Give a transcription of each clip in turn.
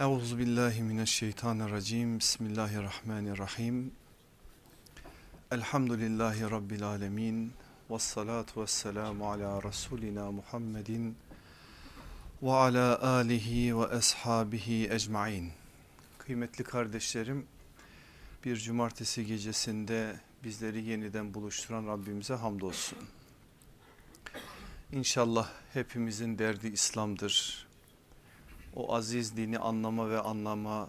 Euzu billahi mineşşeytanirracim. Bismillahirrahmanirrahim. Elhamdülillahi rabbil alamin. Ves salatu vesselamu ala rasulina Muhammedin ve ala alihi ve ashabihi ecmaîn. Kıymetli kardeşlerim, bir cumartesi gecesinde bizleri yeniden buluşturan Rabbimize hamdolsun. İnşallah hepimizin derdi İslam'dır. O aziz dini anlama ve anlama,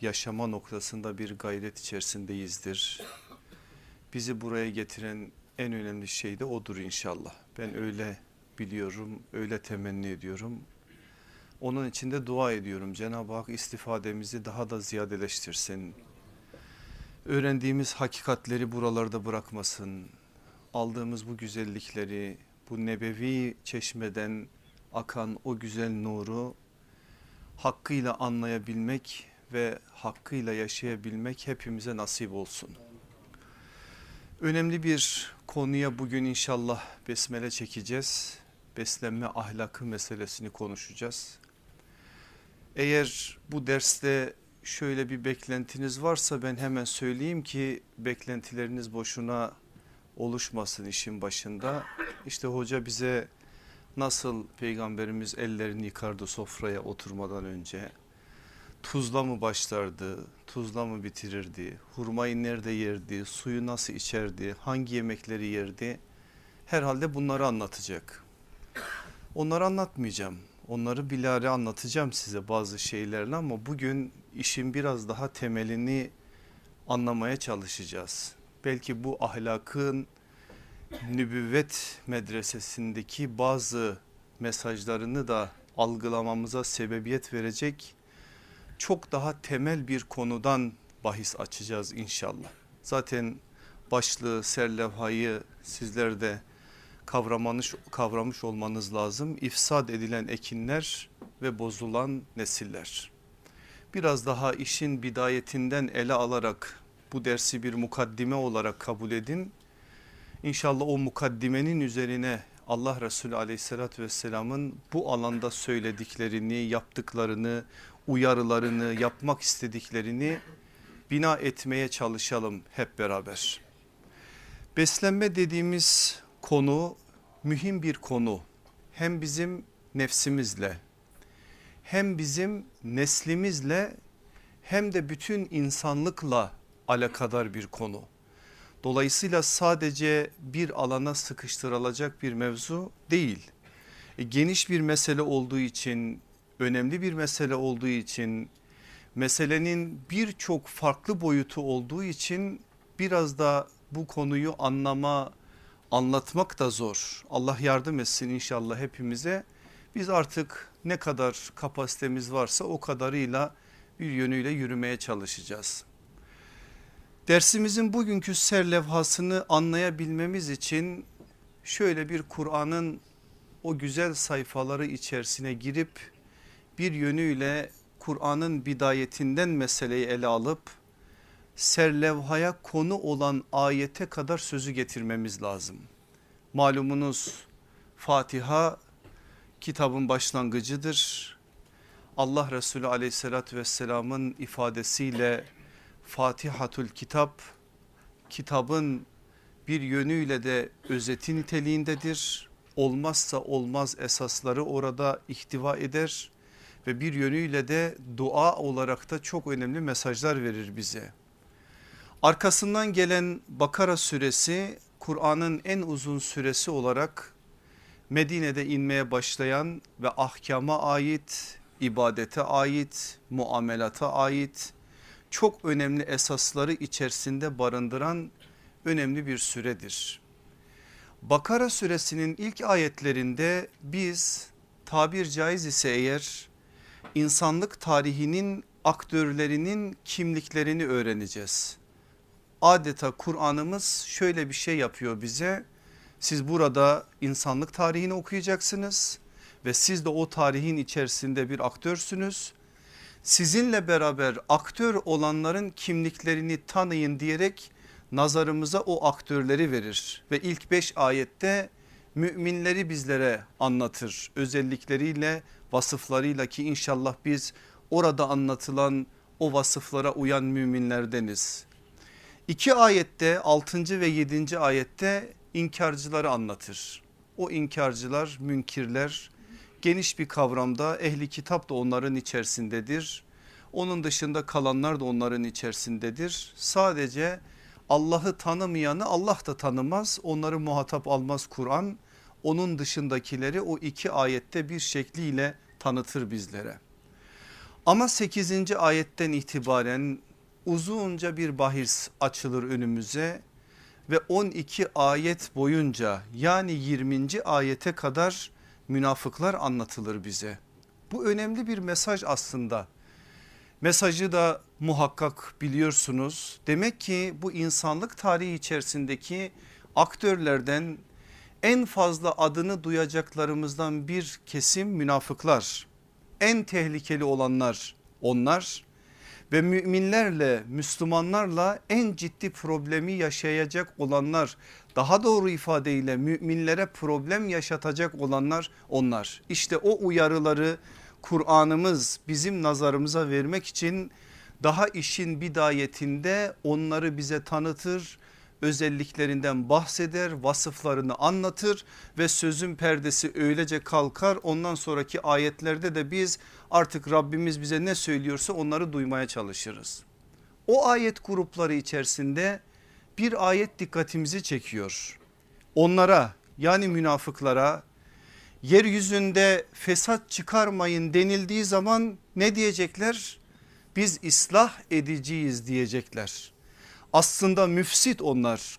yaşama noktasında bir gayret içerisindeyizdir. Bizi buraya getiren en önemli şey de odur inşallah. Ben öyle biliyorum, öyle temenni ediyorum. Onun için de dua ediyorum. Cenab-ı Hak istifademizi daha da ziyadeleştirsin. Öğrendiğimiz hakikatleri buralarda bırakmasın. Aldığımız bu güzellikleri, bu nebevi çeşmeden akan o güzel nuru hakkıyla anlayabilmek ve hakkıyla yaşayabilmek hepimize nasip olsun. Önemli bir konuya bugün inşallah besmele çekeceğiz. Beslenme ahlakı meselesini konuşacağız. Eğer bu derste şöyle bir beklentiniz varsa ben hemen söyleyeyim ki beklentileriniz boşuna oluşmasın işin başında. İşte hoca bize nasıl peygamberimiz ellerini yıkardı sofraya oturmadan önce? Tuzla mı başlardı tuzla mı bitirirdi? Hurmayı nerede yerdi suyu nasıl içerdi hangi yemekleri yerdi? Herhalde bunları anlatacak. Onları anlatmayacağım. Onları bilare anlatacağım size bazı şeylerle ama bugün işin biraz daha temelini anlamaya çalışacağız. Belki bu ahlakın nübüvvet medresesindeki bazı mesajlarını da algılamamıza sebebiyet verecek çok daha temel bir konudan bahis açacağız inşallah. Zaten başlığı serlevhayı sizler de kavramanış, kavramış olmanız lazım. İfsad edilen ekinler ve bozulan nesiller. Biraz daha işin bidayetinden ele alarak bu dersi bir mukaddime olarak kabul edin İnşallah o mukaddimenin üzerine Allah Resulü aleyhissalatü vesselamın bu alanda söylediklerini, yaptıklarını, uyarılarını, yapmak istediklerini bina etmeye çalışalım hep beraber. Beslenme dediğimiz konu mühim bir konu. Hem bizim nefsimizle hem bizim neslimizle hem de bütün insanlıkla alakadar bir konu. Dolayısıyla sadece bir alana sıkıştırılacak bir mevzu değil. E, geniş bir mesele olduğu için, önemli bir mesele olduğu için, meselenin birçok farklı boyutu olduğu için biraz da bu konuyu anlama, anlatmak da zor. Allah yardım etsin inşallah hepimize. Biz artık ne kadar kapasitemiz varsa o kadarıyla bir yönüyle yürümeye çalışacağız. Dersimizin bugünkü serlevhasını anlayabilmemiz için şöyle bir Kur'an'ın o güzel sayfaları içerisine girip bir yönüyle Kur'an'ın bidayetinden meseleyi ele alıp serlevhaya konu olan ayete kadar sözü getirmemiz lazım. Malumunuz Fatiha kitabın başlangıcıdır. Allah Resulü aleyhissalatü vesselamın ifadesiyle Fatihatül Kitap kitabın bir yönüyle de özeti niteliğindedir. Olmazsa olmaz esasları orada ihtiva eder ve bir yönüyle de dua olarak da çok önemli mesajlar verir bize. Arkasından gelen Bakara suresi Kur'an'ın en uzun süresi olarak Medine'de inmeye başlayan ve ahkama ait, ibadete ait, muamelata ait çok önemli esasları içerisinde barındıran önemli bir süredir. Bakara suresinin ilk ayetlerinde biz tabir caiz ise eğer insanlık tarihinin aktörlerinin kimliklerini öğreneceğiz. Adeta Kur'an'ımız şöyle bir şey yapıyor bize. Siz burada insanlık tarihini okuyacaksınız ve siz de o tarihin içerisinde bir aktörsünüz sizinle beraber aktör olanların kimliklerini tanıyın diyerek nazarımıza o aktörleri verir ve ilk beş ayette müminleri bizlere anlatır özellikleriyle vasıflarıyla ki inşallah biz orada anlatılan o vasıflara uyan müminlerdeniz. İki ayette 6. ve 7. ayette inkarcıları anlatır. O inkarcılar münkirler geniş bir kavramda ehli kitap da onların içerisindedir. Onun dışında kalanlar da onların içerisindedir. Sadece Allah'ı tanımayanı Allah da tanımaz onları muhatap almaz Kur'an. Onun dışındakileri o iki ayette bir şekliyle tanıtır bizlere. Ama 8. ayetten itibaren uzunca bir bahis açılır önümüze ve 12 ayet boyunca yani 20. ayete kadar münafıklar anlatılır bize. Bu önemli bir mesaj aslında. Mesajı da muhakkak biliyorsunuz. Demek ki bu insanlık tarihi içerisindeki aktörlerden en fazla adını duyacaklarımızdan bir kesim münafıklar. En tehlikeli olanlar onlar ve müminlerle Müslümanlarla en ciddi problemi yaşayacak olanlar daha doğru ifadeyle müminlere problem yaşatacak olanlar onlar. İşte o uyarıları Kur'an'ımız bizim nazarımıza vermek için daha işin bidayetinde onları bize tanıtır özelliklerinden bahseder vasıflarını anlatır ve sözün perdesi öylece kalkar ondan sonraki ayetlerde de biz artık Rabbimiz bize ne söylüyorsa onları duymaya çalışırız. O ayet grupları içerisinde bir ayet dikkatimizi çekiyor. Onlara yani münafıklara yeryüzünde fesat çıkarmayın denildiği zaman ne diyecekler? Biz ıslah ediciyiz diyecekler. Aslında müfsit onlar,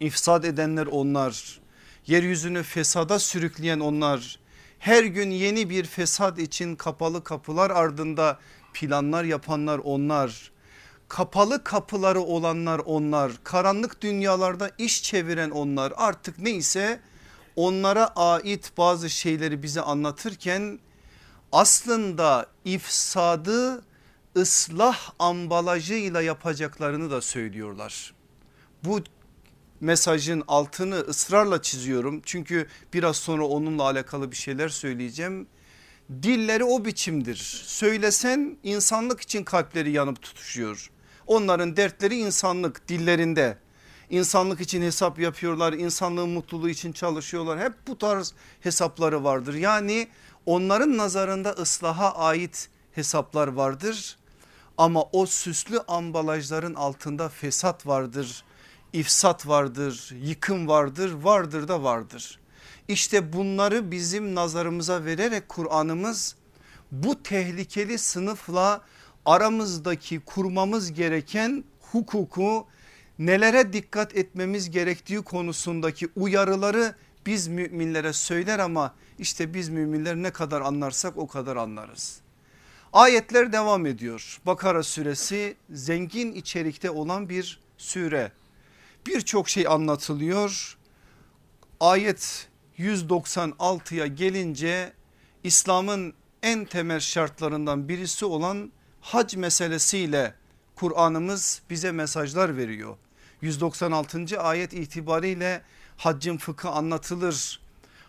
ifsad edenler onlar, yeryüzünü fesada sürükleyen onlar. Her gün yeni bir fesat için kapalı kapılar ardında planlar yapanlar onlar. Kapalı kapıları olanlar onlar, karanlık dünyalarda iş çeviren onlar artık neyse onlara ait bazı şeyleri bize anlatırken aslında ifsadı ıslah ambalajıyla yapacaklarını da söylüyorlar. Bu mesajın altını ısrarla çiziyorum çünkü biraz sonra onunla alakalı bir şeyler söyleyeceğim. Dilleri o biçimdir. Söylesen insanlık için kalpleri yanıp tutuşuyor. Onların dertleri insanlık dillerinde. İnsanlık için hesap yapıyorlar, insanlığın mutluluğu için çalışıyorlar. Hep bu tarz hesapları vardır. Yani onların nazarında ıslaha ait hesaplar vardır. Ama o süslü ambalajların altında fesat vardır, ifsat vardır, yıkım vardır, vardır da vardır. İşte bunları bizim nazarımıza vererek Kur'an'ımız bu tehlikeli sınıfla aramızdaki kurmamız gereken hukuku nelere dikkat etmemiz gerektiği konusundaki uyarıları biz müminlere söyler ama işte biz müminler ne kadar anlarsak o kadar anlarız. Ayetler devam ediyor. Bakara suresi zengin içerikte olan bir sure. Birçok şey anlatılıyor. Ayet 196'ya gelince İslam'ın en temel şartlarından birisi olan hac meselesiyle Kur'an'ımız bize mesajlar veriyor. 196. ayet itibariyle haccın fıkı anlatılır.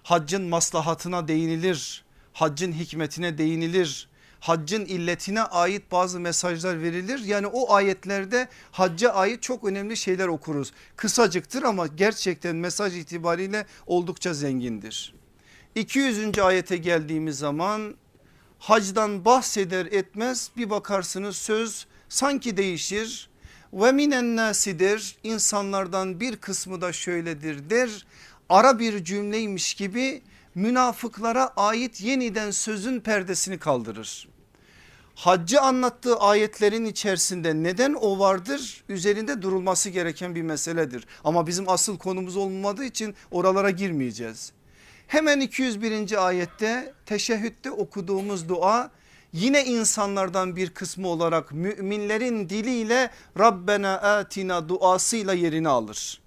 Haccın maslahatına değinilir. Haccın hikmetine değinilir haccın illetine ait bazı mesajlar verilir. Yani o ayetlerde hacca ait çok önemli şeyler okuruz. Kısacıktır ama gerçekten mesaj itibariyle oldukça zengindir. 200. ayete geldiğimiz zaman hacdan bahseder etmez bir bakarsınız söz sanki değişir ve minen nasidir insanlardan bir kısmı da şöyledir der ara bir cümleymiş gibi münafıklara ait yeniden sözün perdesini kaldırır haccı anlattığı ayetlerin içerisinde neden o vardır üzerinde durulması gereken bir meseledir. Ama bizim asıl konumuz olmadığı için oralara girmeyeceğiz. Hemen 201. ayette teşehhütte okuduğumuz dua yine insanlardan bir kısmı olarak müminlerin diliyle Rabbena atina duasıyla yerini alır.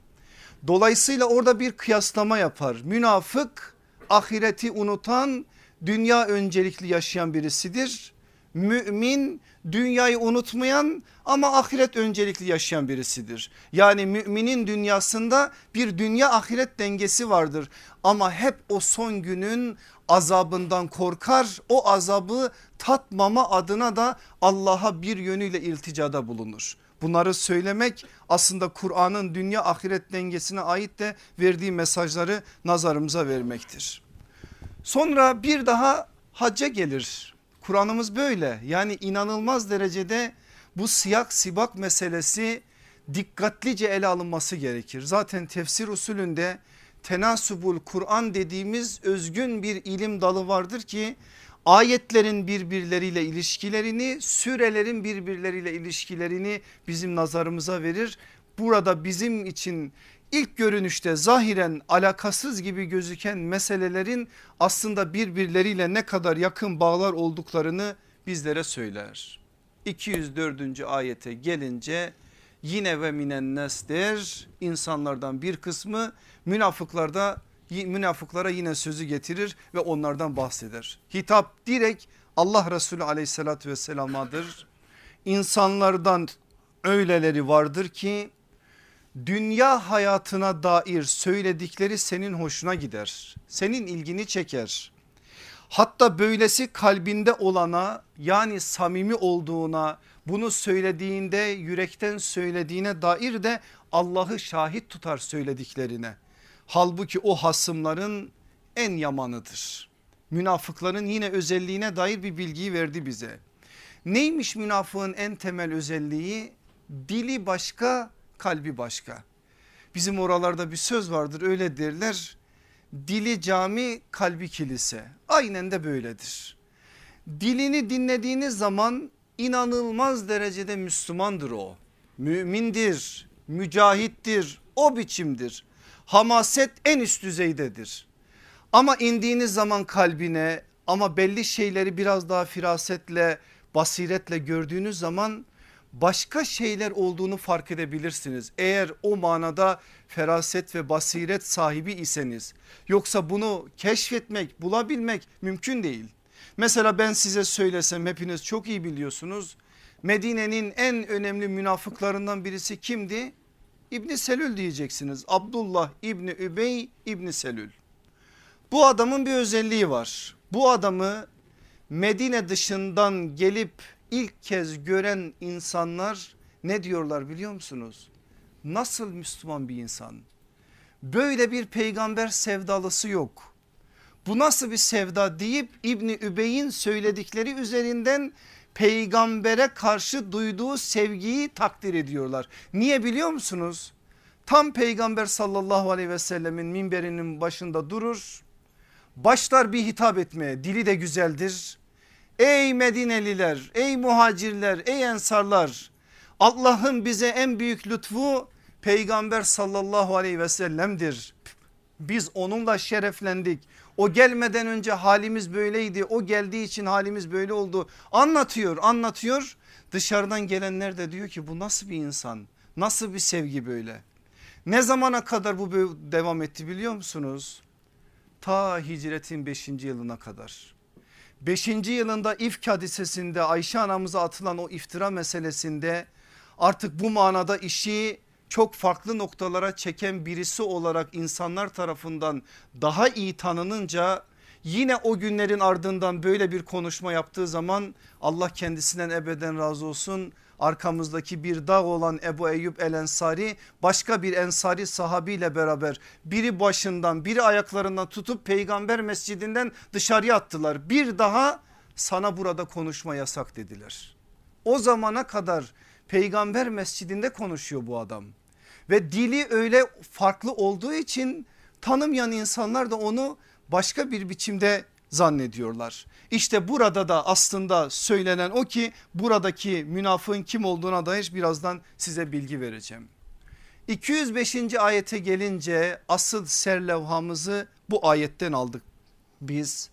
Dolayısıyla orada bir kıyaslama yapar. Münafık ahireti unutan dünya öncelikli yaşayan birisidir mümin dünyayı unutmayan ama ahiret öncelikli yaşayan birisidir. Yani müminin dünyasında bir dünya ahiret dengesi vardır ama hep o son günün azabından korkar o azabı tatmama adına da Allah'a bir yönüyle ilticada bulunur. Bunları söylemek aslında Kur'an'ın dünya ahiret dengesine ait de verdiği mesajları nazarımıza vermektir. Sonra bir daha hacca gelir. Kur'an'ımız böyle yani inanılmaz derecede bu siyak sibak meselesi dikkatlice ele alınması gerekir. Zaten tefsir usulünde tenasubul Kur'an dediğimiz özgün bir ilim dalı vardır ki ayetlerin birbirleriyle ilişkilerini sürelerin birbirleriyle ilişkilerini bizim nazarımıza verir. Burada bizim için ilk görünüşte zahiren alakasız gibi gözüken meselelerin aslında birbirleriyle ne kadar yakın bağlar olduklarını bizlere söyler. 204. ayete gelince yine ve minen der insanlardan bir kısmı münafıklarda münafıklara yine sözü getirir ve onlardan bahseder. Hitap direkt Allah Resulü aleyhissalatü vesselamadır. İnsanlardan öyleleri vardır ki dünya hayatına dair söyledikleri senin hoşuna gider. Senin ilgini çeker. Hatta böylesi kalbinde olana yani samimi olduğuna bunu söylediğinde yürekten söylediğine dair de Allah'ı şahit tutar söylediklerine. Halbuki o hasımların en yamanıdır. Münafıkların yine özelliğine dair bir bilgiyi verdi bize. Neymiş münafığın en temel özelliği? Dili başka kalbi başka. Bizim oralarda bir söz vardır öyle derler. Dili cami kalbi kilise. Aynen de böyledir. Dilini dinlediğiniz zaman inanılmaz derecede Müslümandır o. Mümindir, mücahittir, o biçimdir. Hamaset en üst düzeydedir. Ama indiğiniz zaman kalbine ama belli şeyleri biraz daha firasetle basiretle gördüğünüz zaman başka şeyler olduğunu fark edebilirsiniz. Eğer o manada feraset ve basiret sahibi iseniz yoksa bunu keşfetmek bulabilmek mümkün değil. Mesela ben size söylesem hepiniz çok iyi biliyorsunuz. Medine'nin en önemli münafıklarından birisi kimdi? İbni Selül diyeceksiniz. Abdullah İbni Übey İbni Selül. Bu adamın bir özelliği var. Bu adamı Medine dışından gelip ilk kez gören insanlar ne diyorlar biliyor musunuz? Nasıl Müslüman bir insan? Böyle bir peygamber sevdalısı yok. Bu nasıl bir sevda deyip İbni Übey'in söyledikleri üzerinden peygambere karşı duyduğu sevgiyi takdir ediyorlar. Niye biliyor musunuz? Tam peygamber sallallahu aleyhi ve sellemin minberinin başında durur. Başlar bir hitap etmeye dili de güzeldir. Ey Medineliler ey muhacirler ey ensarlar Allah'ın bize en büyük lütfu peygamber sallallahu aleyhi ve sellem'dir. Biz onunla şereflendik. O gelmeden önce halimiz böyleydi. O geldiği için halimiz böyle oldu. Anlatıyor anlatıyor. Dışarıdan gelenler de diyor ki bu nasıl bir insan? Nasıl bir sevgi böyle? Ne zamana kadar bu devam etti biliyor musunuz? Ta hicretin 5. yılına kadar. 5. yılında ifk hadisesinde Ayşe anamıza atılan o iftira meselesinde artık bu manada işi çok farklı noktalara çeken birisi olarak insanlar tarafından daha iyi tanınınca yine o günlerin ardından böyle bir konuşma yaptığı zaman Allah kendisinden ebeden razı olsun arkamızdaki bir dağ olan Ebu Eyyub el Ensari başka bir Ensari sahabiyle beraber biri başından biri ayaklarından tutup peygamber mescidinden dışarıya attılar. Bir daha sana burada konuşma yasak dediler. O zamana kadar peygamber mescidinde konuşuyor bu adam. Ve dili öyle farklı olduğu için tanımayan insanlar da onu başka bir biçimde zannediyorlar. İşte burada da aslında söylenen o ki buradaki münafığın kim olduğuna dair birazdan size bilgi vereceğim. 205. ayete gelince asıl serlevhamızı bu ayetten aldık biz.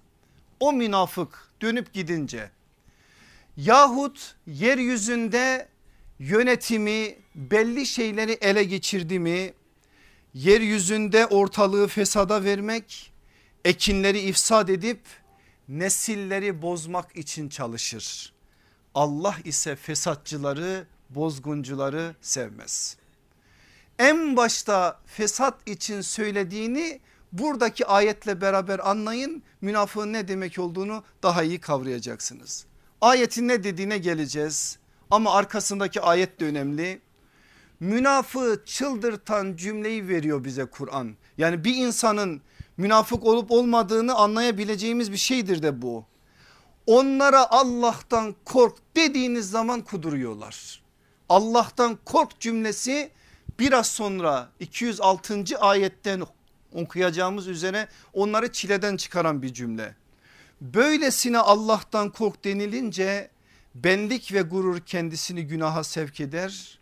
O münafık dönüp gidince yahut yeryüzünde yönetimi belli şeyleri ele geçirdi mi yeryüzünde ortalığı fesada vermek ekinleri ifsad edip nesilleri bozmak için çalışır. Allah ise fesatçıları bozguncuları sevmez. En başta fesat için söylediğini buradaki ayetle beraber anlayın münafığın ne demek olduğunu daha iyi kavrayacaksınız. Ayetin ne dediğine geleceğiz ama arkasındaki ayet de önemli. Münafığı çıldırtan cümleyi veriyor bize Kur'an. Yani bir insanın münafık olup olmadığını anlayabileceğimiz bir şeydir de bu. Onlara Allah'tan kork dediğiniz zaman kuduruyorlar. Allah'tan kork cümlesi biraz sonra 206. ayetten okuyacağımız üzere onları çileden çıkaran bir cümle. Böylesine Allah'tan kork denilince benlik ve gurur kendisini günaha sevk eder.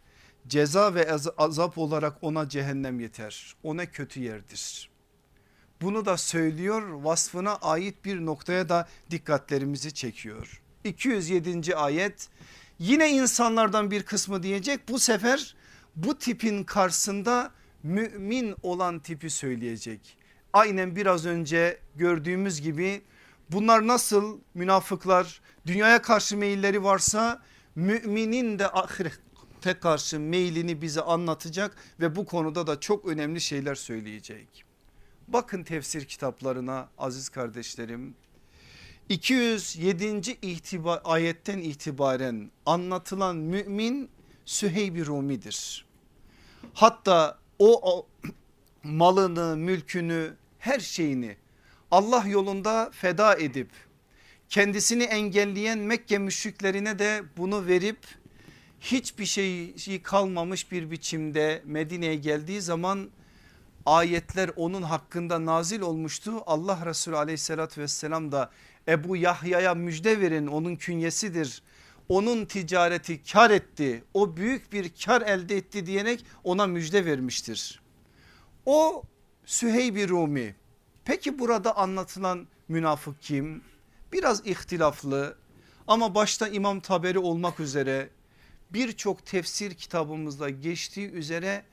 Ceza ve azap olarak ona cehennem yeter. Ona kötü yerdir. Bunu da söylüyor vasfına ait bir noktaya da dikkatlerimizi çekiyor. 207. ayet yine insanlardan bir kısmı diyecek bu sefer bu tipin karşısında mümin olan tipi söyleyecek. Aynen biraz önce gördüğümüz gibi bunlar nasıl münafıklar dünyaya karşı meyilleri varsa müminin de ahirete karşı meylini bize anlatacak ve bu konuda da çok önemli şeyler söyleyecek. Bakın tefsir kitaplarına aziz kardeşlerim 207. itibar, ayetten itibaren anlatılan mümin Süheyb-i Rumi'dir. Hatta o, o malını, mülkünü, her şeyini Allah yolunda feda edip kendisini engelleyen Mekke müşriklerine de bunu verip hiçbir şey kalmamış bir biçimde Medine'ye geldiği zaman ayetler onun hakkında nazil olmuştu. Allah Resulü aleyhissalatü vesselam da Ebu Yahya'ya müjde verin onun künyesidir. Onun ticareti kar etti o büyük bir kar elde etti diyerek ona müjde vermiştir. O Süheyb-i Rumi peki burada anlatılan münafık kim? Biraz ihtilaflı ama başta İmam Taberi olmak üzere birçok tefsir kitabımızda geçtiği üzere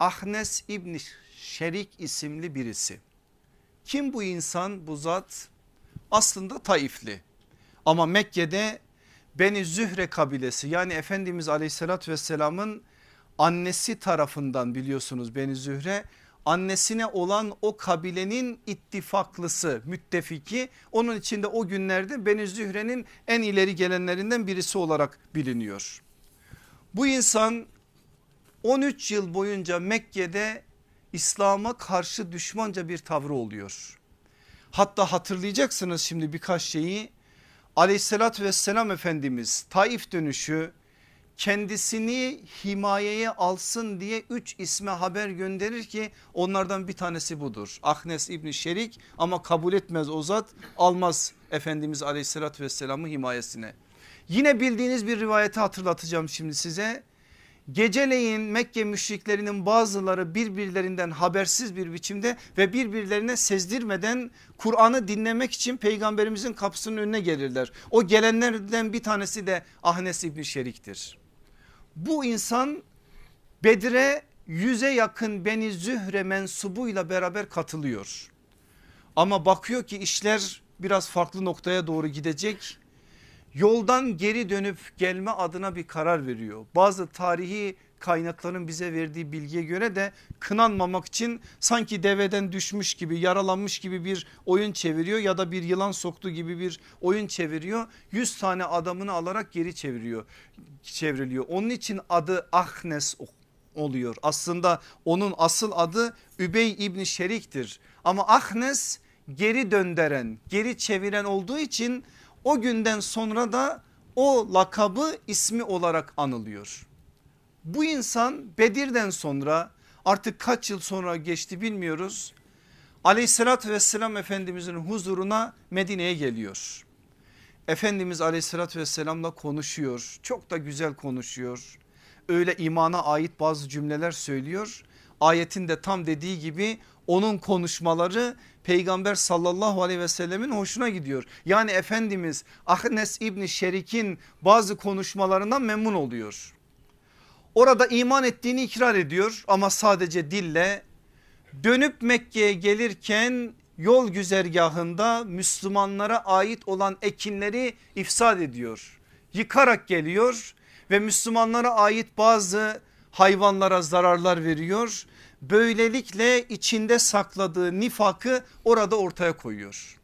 Ahnes İbni Şerik isimli birisi. Kim bu insan bu zat? Aslında Taifli ama Mekke'de Beni Zühre kabilesi yani Efendimiz aleyhissalatü vesselamın annesi tarafından biliyorsunuz Beni Zühre annesine olan o kabilenin ittifaklısı müttefiki onun içinde o günlerde Beni Zühre'nin en ileri gelenlerinden birisi olarak biliniyor. Bu insan 13 yıl boyunca Mekke'de İslam'a karşı düşmanca bir tavrı oluyor. Hatta hatırlayacaksınız şimdi birkaç şeyi aleyhissalatü vesselam Efendimiz Taif dönüşü kendisini himayeye alsın diye üç isme haber gönderir ki onlardan bir tanesi budur. Ahnes İbni Şerik ama kabul etmez o zat almaz Efendimiz aleyhissalatü vesselamı himayesine. Yine bildiğiniz bir rivayeti hatırlatacağım şimdi size. Geceleyin Mekke müşriklerinin bazıları birbirlerinden habersiz bir biçimde ve birbirlerine sezdirmeden Kur'an'ı dinlemek için peygamberimizin kapısının önüne gelirler. O gelenlerden bir tanesi de Ahnes İbni Şerik'tir. Bu insan Bedir'e yüze yakın Beni Zühre mensubuyla beraber katılıyor. Ama bakıyor ki işler biraz farklı noktaya doğru gidecek yoldan geri dönüp gelme adına bir karar veriyor. Bazı tarihi kaynakların bize verdiği bilgiye göre de kınanmamak için sanki deveden düşmüş gibi yaralanmış gibi bir oyun çeviriyor ya da bir yılan soktu gibi bir oyun çeviriyor. 100 tane adamını alarak geri çeviriyor çevriliyor. Onun için adı Ahnes oluyor. Aslında onun asıl adı Übey İbni Şerik'tir. Ama Ahnes geri döndüren geri çeviren olduğu için o günden sonra da o lakabı ismi olarak anılıyor. Bu insan Bedir'den sonra artık kaç yıl sonra geçti bilmiyoruz. Aleyhissalatü vesselam Efendimizin huzuruna Medine'ye geliyor. Efendimiz aleyhissalatü vesselamla konuşuyor. Çok da güzel konuşuyor. Öyle imana ait bazı cümleler söylüyor. Ayetin de tam dediği gibi onun konuşmaları peygamber sallallahu aleyhi ve sellemin hoşuna gidiyor. Yani Efendimiz Ahnes İbni Şerik'in bazı konuşmalarından memnun oluyor. Orada iman ettiğini ikrar ediyor ama sadece dille dönüp Mekke'ye gelirken yol güzergahında Müslümanlara ait olan ekinleri ifsad ediyor. Yıkarak geliyor ve Müslümanlara ait bazı hayvanlara zararlar veriyor böylelikle içinde sakladığı nifakı orada ortaya koyuyor.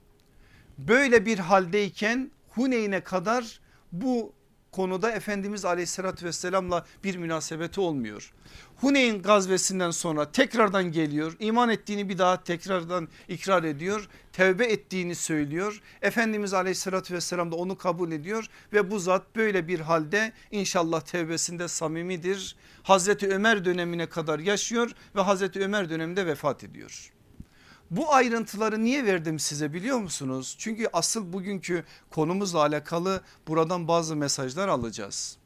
Böyle bir haldeyken Huneyn'e kadar bu konuda Efendimiz aleyhissalatü vesselamla bir münasebeti olmuyor. Huneyn gazvesinden sonra tekrardan geliyor iman ettiğini bir daha tekrardan ikrar ediyor tevbe ettiğini söylüyor. Efendimiz aleyhissalatü vesselam da onu kabul ediyor ve bu zat böyle bir halde inşallah tevbesinde samimidir. Hazreti Ömer dönemine kadar yaşıyor ve Hazreti Ömer döneminde vefat ediyor. Bu ayrıntıları niye verdim size biliyor musunuz? Çünkü asıl bugünkü konumuzla alakalı buradan bazı mesajlar alacağız.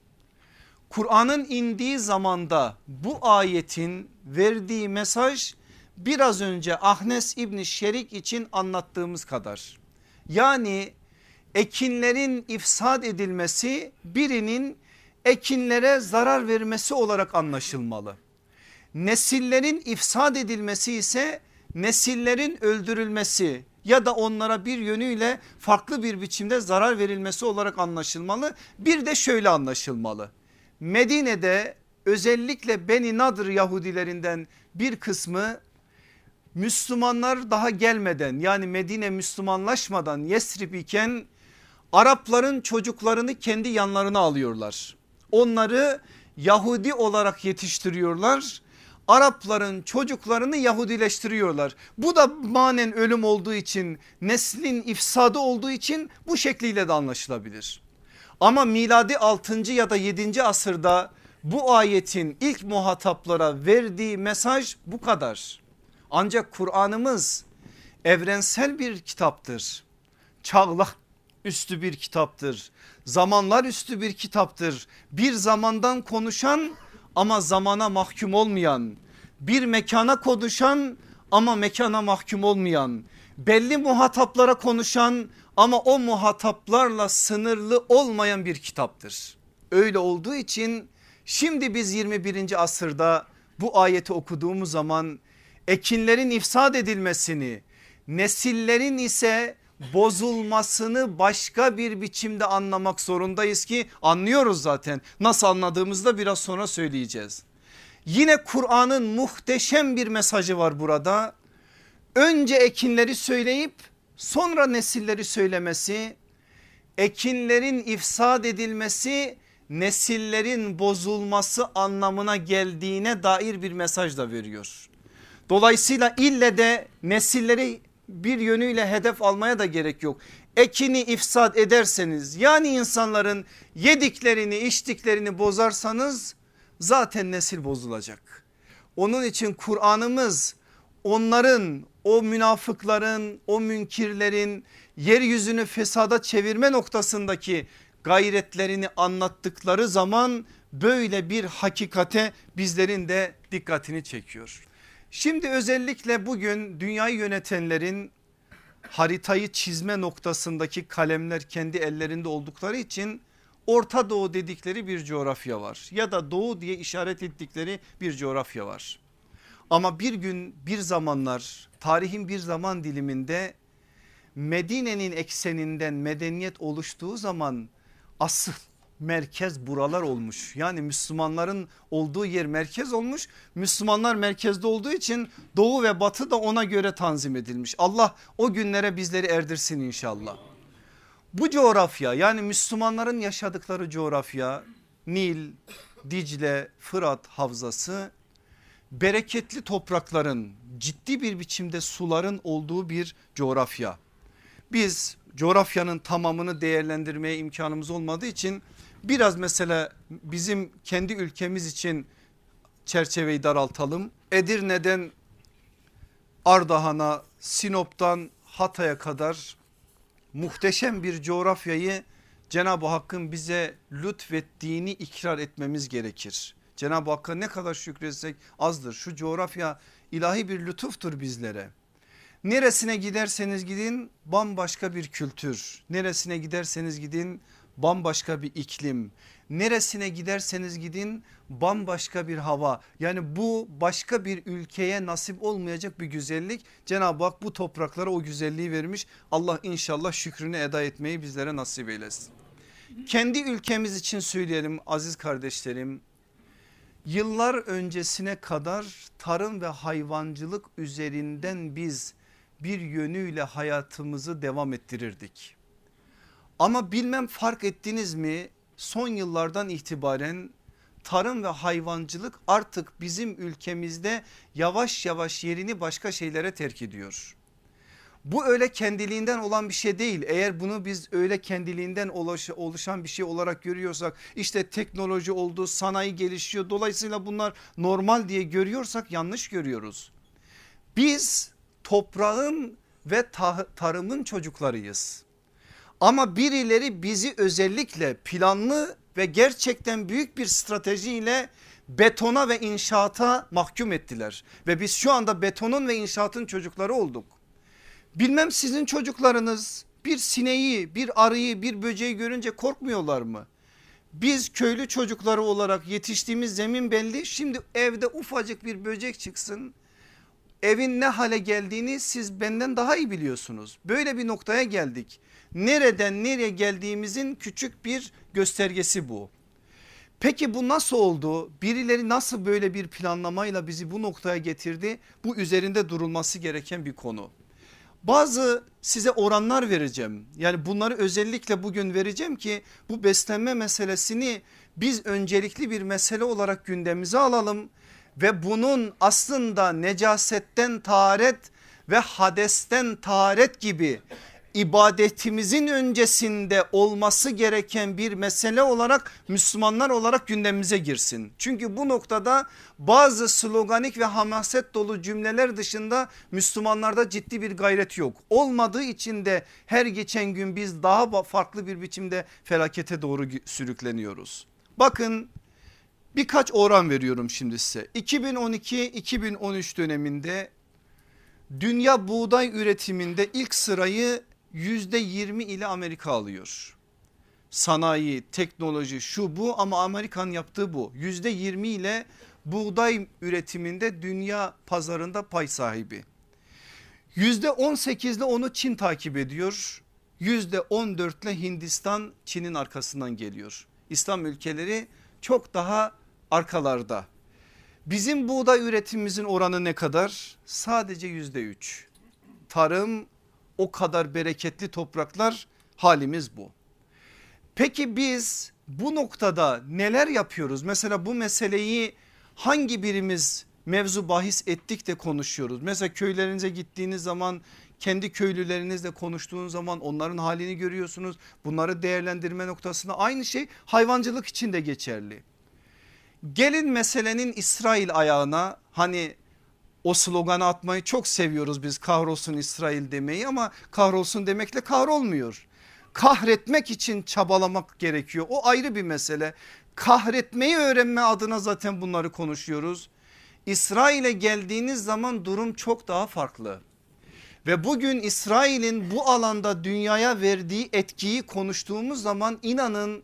Kur'an'ın indiği zamanda bu ayetin verdiği mesaj biraz önce Ahnes İbni Şerik için anlattığımız kadar. Yani ekinlerin ifsad edilmesi birinin ekinlere zarar vermesi olarak anlaşılmalı. Nesillerin ifsad edilmesi ise nesillerin öldürülmesi ya da onlara bir yönüyle farklı bir biçimde zarar verilmesi olarak anlaşılmalı. Bir de şöyle anlaşılmalı. Medine'de özellikle Beni Nadır Yahudilerinden bir kısmı Müslümanlar daha gelmeden yani Medine Müslümanlaşmadan Yesrib iken Arapların çocuklarını kendi yanlarına alıyorlar. Onları Yahudi olarak yetiştiriyorlar Arapların çocuklarını Yahudileştiriyorlar. Bu da manen ölüm olduğu için neslin ifsadı olduğu için bu şekliyle de anlaşılabilir. Ama miladi 6. ya da 7. asırda bu ayetin ilk muhataplara verdiği mesaj bu kadar. Ancak Kur'an'ımız evrensel bir kitaptır. Çağlar üstü bir kitaptır. Zamanlar üstü bir kitaptır. Bir zamandan konuşan ama zamana mahkum olmayan, bir mekana konuşan ama mekana mahkum olmayan, belli muhataplara konuşan ama o muhataplarla sınırlı olmayan bir kitaptır. Öyle olduğu için şimdi biz 21. asırda bu ayeti okuduğumuz zaman ekinlerin ifsad edilmesini, nesillerin ise bozulmasını başka bir biçimde anlamak zorundayız ki anlıyoruz zaten. Nasıl anladığımızda biraz sonra söyleyeceğiz. Yine Kur'an'ın muhteşem bir mesajı var burada. Önce ekinleri söyleyip sonra nesilleri söylemesi, ekinlerin ifsad edilmesi nesillerin bozulması anlamına geldiğine dair bir mesaj da veriyor. Dolayısıyla ille de nesilleri bir yönüyle hedef almaya da gerek yok. Ekini ifsad ederseniz yani insanların yediklerini içtiklerini bozarsanız zaten nesil bozulacak. Onun için Kur'an'ımız onların o münafıkların o münkirlerin yeryüzünü fesada çevirme noktasındaki gayretlerini anlattıkları zaman böyle bir hakikate bizlerin de dikkatini çekiyor. Şimdi özellikle bugün dünyayı yönetenlerin haritayı çizme noktasındaki kalemler kendi ellerinde oldukları için Orta Doğu dedikleri bir coğrafya var ya da Doğu diye işaret ettikleri bir coğrafya var. Ama bir gün bir zamanlar tarihin bir zaman diliminde Medine'nin ekseninden medeniyet oluştuğu zaman asıl merkez buralar olmuş. Yani Müslümanların olduğu yer merkez olmuş. Müslümanlar merkezde olduğu için doğu ve batı da ona göre tanzim edilmiş. Allah o günlere bizleri erdirsin inşallah. Bu coğrafya yani Müslümanların yaşadıkları coğrafya Nil, Dicle, Fırat havzası bereketli toprakların ciddi bir biçimde suların olduğu bir coğrafya. Biz coğrafyanın tamamını değerlendirmeye imkanımız olmadığı için biraz mesela bizim kendi ülkemiz için çerçeveyi daraltalım. Edirne'den Ardahan'a, Sinop'tan Hatay'a kadar muhteşem bir coğrafyayı Cenab-ı Hakk'ın bize lütfettiğini ikrar etmemiz gerekir. Cenab-ı Hakk'a ne kadar şükretsek azdır. Şu coğrafya ilahi bir lütuftur bizlere. Neresine giderseniz gidin bambaşka bir kültür. Neresine giderseniz gidin bambaşka bir iklim. Neresine giderseniz gidin bambaşka bir hava. Yani bu başka bir ülkeye nasip olmayacak bir güzellik. Cenab-ı Hak bu topraklara o güzelliği vermiş. Allah inşallah şükrünü eda etmeyi bizlere nasip eylesin. Kendi ülkemiz için söyleyelim aziz kardeşlerim. Yıllar öncesine kadar tarım ve hayvancılık üzerinden biz bir yönüyle hayatımızı devam ettirirdik. Ama bilmem fark ettiniz mi son yıllardan itibaren tarım ve hayvancılık artık bizim ülkemizde yavaş yavaş yerini başka şeylere terk ediyor. Bu öyle kendiliğinden olan bir şey değil. Eğer bunu biz öyle kendiliğinden oluşan bir şey olarak görüyorsak işte teknoloji oldu sanayi gelişiyor dolayısıyla bunlar normal diye görüyorsak yanlış görüyoruz. Biz toprağın ve tarımın çocuklarıyız. Ama birileri bizi özellikle planlı ve gerçekten büyük bir stratejiyle betona ve inşaata mahkum ettiler. Ve biz şu anda betonun ve inşaatın çocukları olduk. Bilmem sizin çocuklarınız bir sineği, bir arıyı, bir böceği görünce korkmuyorlar mı? Biz köylü çocukları olarak yetiştiğimiz zemin belli. Şimdi evde ufacık bir böcek çıksın. Evin ne hale geldiğini siz benden daha iyi biliyorsunuz. Böyle bir noktaya geldik. Nereden nereye geldiğimizin küçük bir göstergesi bu. Peki bu nasıl oldu? Birileri nasıl böyle bir planlamayla bizi bu noktaya getirdi? Bu üzerinde durulması gereken bir konu. Bazı size oranlar vereceğim. Yani bunları özellikle bugün vereceğim ki bu beslenme meselesini biz öncelikli bir mesele olarak gündemimize alalım ve bunun aslında necasetten taharet ve hadesten taharet gibi ibadetimizin öncesinde olması gereken bir mesele olarak Müslümanlar olarak gündemimize girsin. Çünkü bu noktada bazı sloganik ve hamaset dolu cümleler dışında Müslümanlarda ciddi bir gayret yok. Olmadığı için de her geçen gün biz daha farklı bir biçimde felakete doğru sürükleniyoruz. Bakın birkaç oran veriyorum şimdi size. 2012-2013 döneminde dünya buğday üretiminde ilk sırayı yüzde yirmi ile Amerika alıyor. Sanayi, teknoloji şu bu ama Amerikan yaptığı bu. Yüzde yirmi ile buğday üretiminde dünya pazarında pay sahibi. Yüzde on sekizle onu Çin takip ediyor. Yüzde on dörtle Hindistan Çin'in arkasından geliyor. İslam ülkeleri çok daha arkalarda. Bizim buğday üretimimizin oranı ne kadar? Sadece yüzde üç. Tarım o kadar bereketli topraklar halimiz bu. Peki biz bu noktada neler yapıyoruz? Mesela bu meseleyi hangi birimiz mevzu bahis ettik de konuşuyoruz. Mesela köylerinize gittiğiniz zaman kendi köylülerinizle konuştuğunuz zaman onların halini görüyorsunuz. Bunları değerlendirme noktasında aynı şey hayvancılık için de geçerli. Gelin meselenin İsrail ayağına hani o sloganı atmayı çok seviyoruz biz kahrolsun İsrail demeyi ama kahrolsun demekle kahrolmuyor. Kahretmek için çabalamak gerekiyor o ayrı bir mesele. Kahretmeyi öğrenme adına zaten bunları konuşuyoruz. İsrail'e geldiğiniz zaman durum çok daha farklı. Ve bugün İsrail'in bu alanda dünyaya verdiği etkiyi konuştuğumuz zaman inanın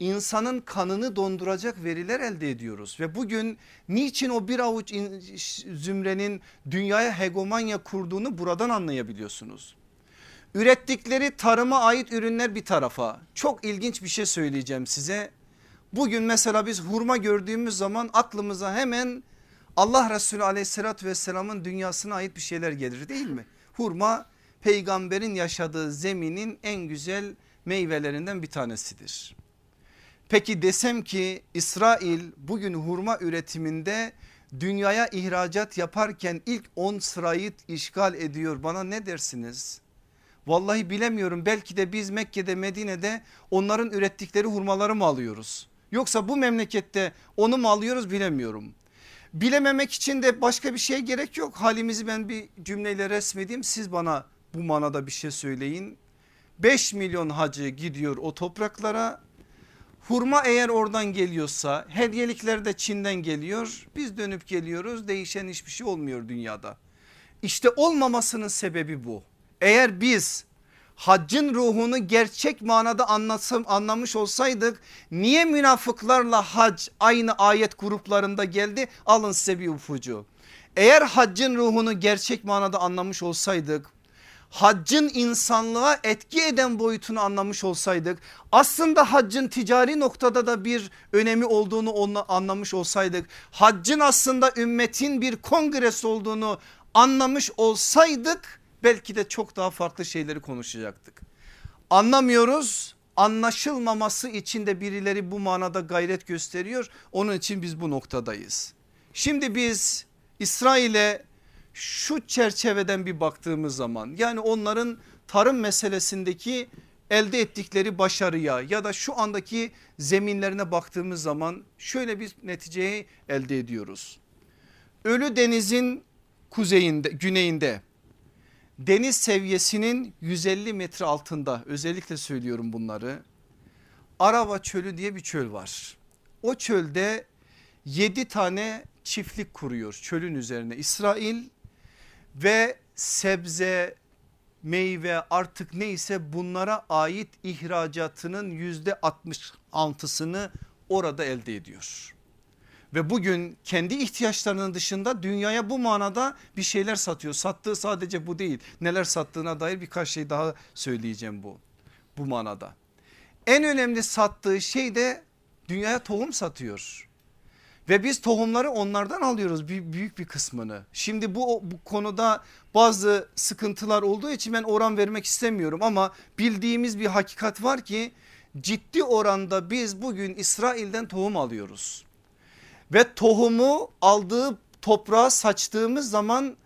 insanın kanını donduracak veriler elde ediyoruz. Ve bugün niçin o bir avuç zümrenin dünyaya hegemonya kurduğunu buradan anlayabiliyorsunuz. Ürettikleri tarıma ait ürünler bir tarafa çok ilginç bir şey söyleyeceğim size. Bugün mesela biz hurma gördüğümüz zaman aklımıza hemen Allah Resulü aleyhissalatü vesselamın dünyasına ait bir şeyler gelir değil mi? Hurma peygamberin yaşadığı zeminin en güzel meyvelerinden bir tanesidir. Peki desem ki İsrail bugün hurma üretiminde dünyaya ihracat yaparken ilk 10 sırayı işgal ediyor bana ne dersiniz? Vallahi bilemiyorum belki de biz Mekke'de Medine'de onların ürettikleri hurmaları mı alıyoruz? Yoksa bu memlekette onu mu alıyoruz bilemiyorum. Bilememek için de başka bir şey gerek yok. Halimizi ben bir cümleyle resmedeyim siz bana bu manada bir şey söyleyin. 5 milyon hacı gidiyor o topraklara Hurma eğer oradan geliyorsa hediyelikler de Çin'den geliyor. Biz dönüp geliyoruz değişen hiçbir şey olmuyor dünyada. İşte olmamasının sebebi bu. Eğer biz haccın ruhunu gerçek manada anlatsam, anlamış olsaydık niye münafıklarla hac aynı ayet gruplarında geldi alın size bir ufucu. Eğer haccın ruhunu gerçek manada anlamış olsaydık haccın insanlığa etki eden boyutunu anlamış olsaydık aslında haccın ticari noktada da bir önemi olduğunu anlamış olsaydık haccın aslında ümmetin bir kongresi olduğunu anlamış olsaydık belki de çok daha farklı şeyleri konuşacaktık. Anlamıyoruz anlaşılmaması için de birileri bu manada gayret gösteriyor onun için biz bu noktadayız. Şimdi biz İsrail'e şu çerçeveden bir baktığımız zaman yani onların tarım meselesindeki elde ettikleri başarıya ya da şu andaki zeminlerine baktığımız zaman şöyle bir neticeyi elde ediyoruz. Ölü denizin kuzeyinde güneyinde deniz seviyesinin 150 metre altında özellikle söylüyorum bunları. Arava çölü diye bir çöl var. O çölde 7 tane çiftlik kuruyor çölün üzerine İsrail ve sebze meyve artık neyse bunlara ait ihracatının yüzde 66'sını orada elde ediyor. Ve bugün kendi ihtiyaçlarının dışında dünyaya bu manada bir şeyler satıyor. Sattığı sadece bu değil. Neler sattığına dair birkaç şey daha söyleyeceğim bu bu manada. En önemli sattığı şey de dünyaya tohum satıyor. Ve biz tohumları onlardan alıyoruz büyük bir kısmını. Şimdi bu, bu konuda bazı sıkıntılar olduğu için ben oran vermek istemiyorum ama bildiğimiz bir hakikat var ki ciddi oranda biz bugün İsrail'den tohum alıyoruz. Ve tohumu aldığı toprağa saçtığımız zaman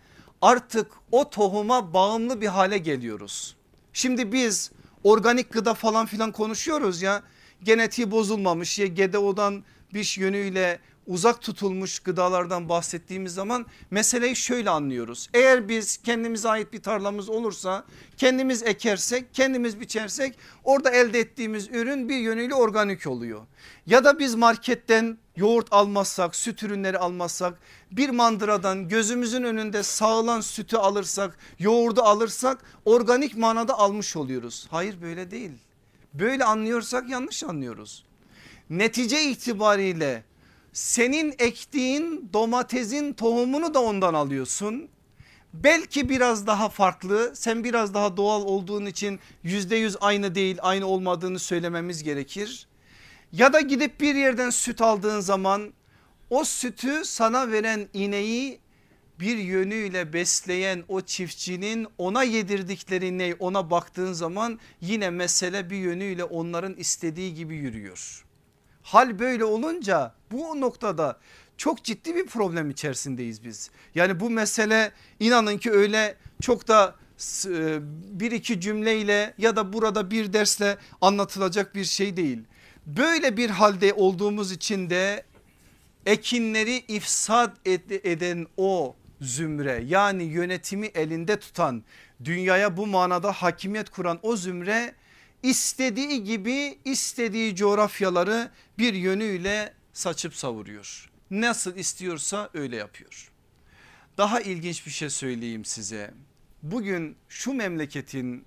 artık o tohuma bağımlı bir hale geliyoruz. Şimdi biz organik gıda falan filan konuşuyoruz ya genetiği bozulmamış ya GDO'dan bir yönüyle uzak tutulmuş gıdalardan bahsettiğimiz zaman meseleyi şöyle anlıyoruz. Eğer biz kendimize ait bir tarlamız olursa kendimiz ekersek kendimiz biçersek orada elde ettiğimiz ürün bir yönüyle organik oluyor. Ya da biz marketten yoğurt almazsak süt ürünleri almazsak bir mandıradan gözümüzün önünde sağılan sütü alırsak yoğurdu alırsak organik manada almış oluyoruz. Hayır böyle değil. Böyle anlıyorsak yanlış anlıyoruz. Netice itibariyle senin ektiğin domatesin tohumunu da ondan alıyorsun. Belki biraz daha farklı sen biraz daha doğal olduğun için yüzde yüz aynı değil aynı olmadığını söylememiz gerekir. Ya da gidip bir yerden süt aldığın zaman o sütü sana veren ineği bir yönüyle besleyen o çiftçinin ona yedirdikleri ne ona baktığın zaman yine mesele bir yönüyle onların istediği gibi yürüyor. Hal böyle olunca bu noktada çok ciddi bir problem içerisindeyiz biz. Yani bu mesele inanın ki öyle çok da e, bir iki cümleyle ya da burada bir dersle anlatılacak bir şey değil. Böyle bir halde olduğumuz için de ekinleri ifsad eden o zümre yani yönetimi elinde tutan dünyaya bu manada hakimiyet kuran o zümre istediği gibi istediği coğrafyaları bir yönüyle saçıp savuruyor. Nasıl istiyorsa öyle yapıyor. Daha ilginç bir şey söyleyeyim size. Bugün şu memleketin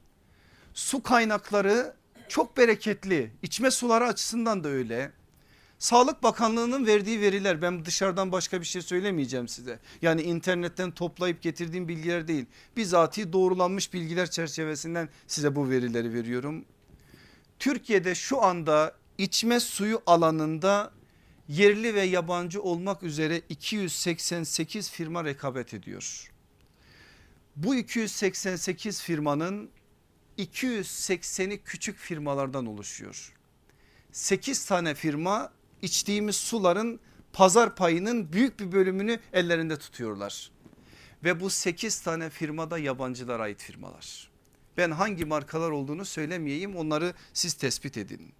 su kaynakları çok bereketli. İçme suları açısından da öyle. Sağlık Bakanlığı'nın verdiği veriler ben dışarıdan başka bir şey söylemeyeceğim size. Yani internetten toplayıp getirdiğim bilgiler değil. Bizatihi doğrulanmış bilgiler çerçevesinden size bu verileri veriyorum. Türkiye'de şu anda içme suyu alanında yerli ve yabancı olmak üzere 288 firma rekabet ediyor. Bu 288 firmanın 280'i küçük firmalardan oluşuyor. 8 tane firma içtiğimiz suların pazar payının büyük bir bölümünü ellerinde tutuyorlar. Ve bu 8 tane firmada yabancılara ait firmalar. Ben hangi markalar olduğunu söylemeyeyim onları siz tespit edin.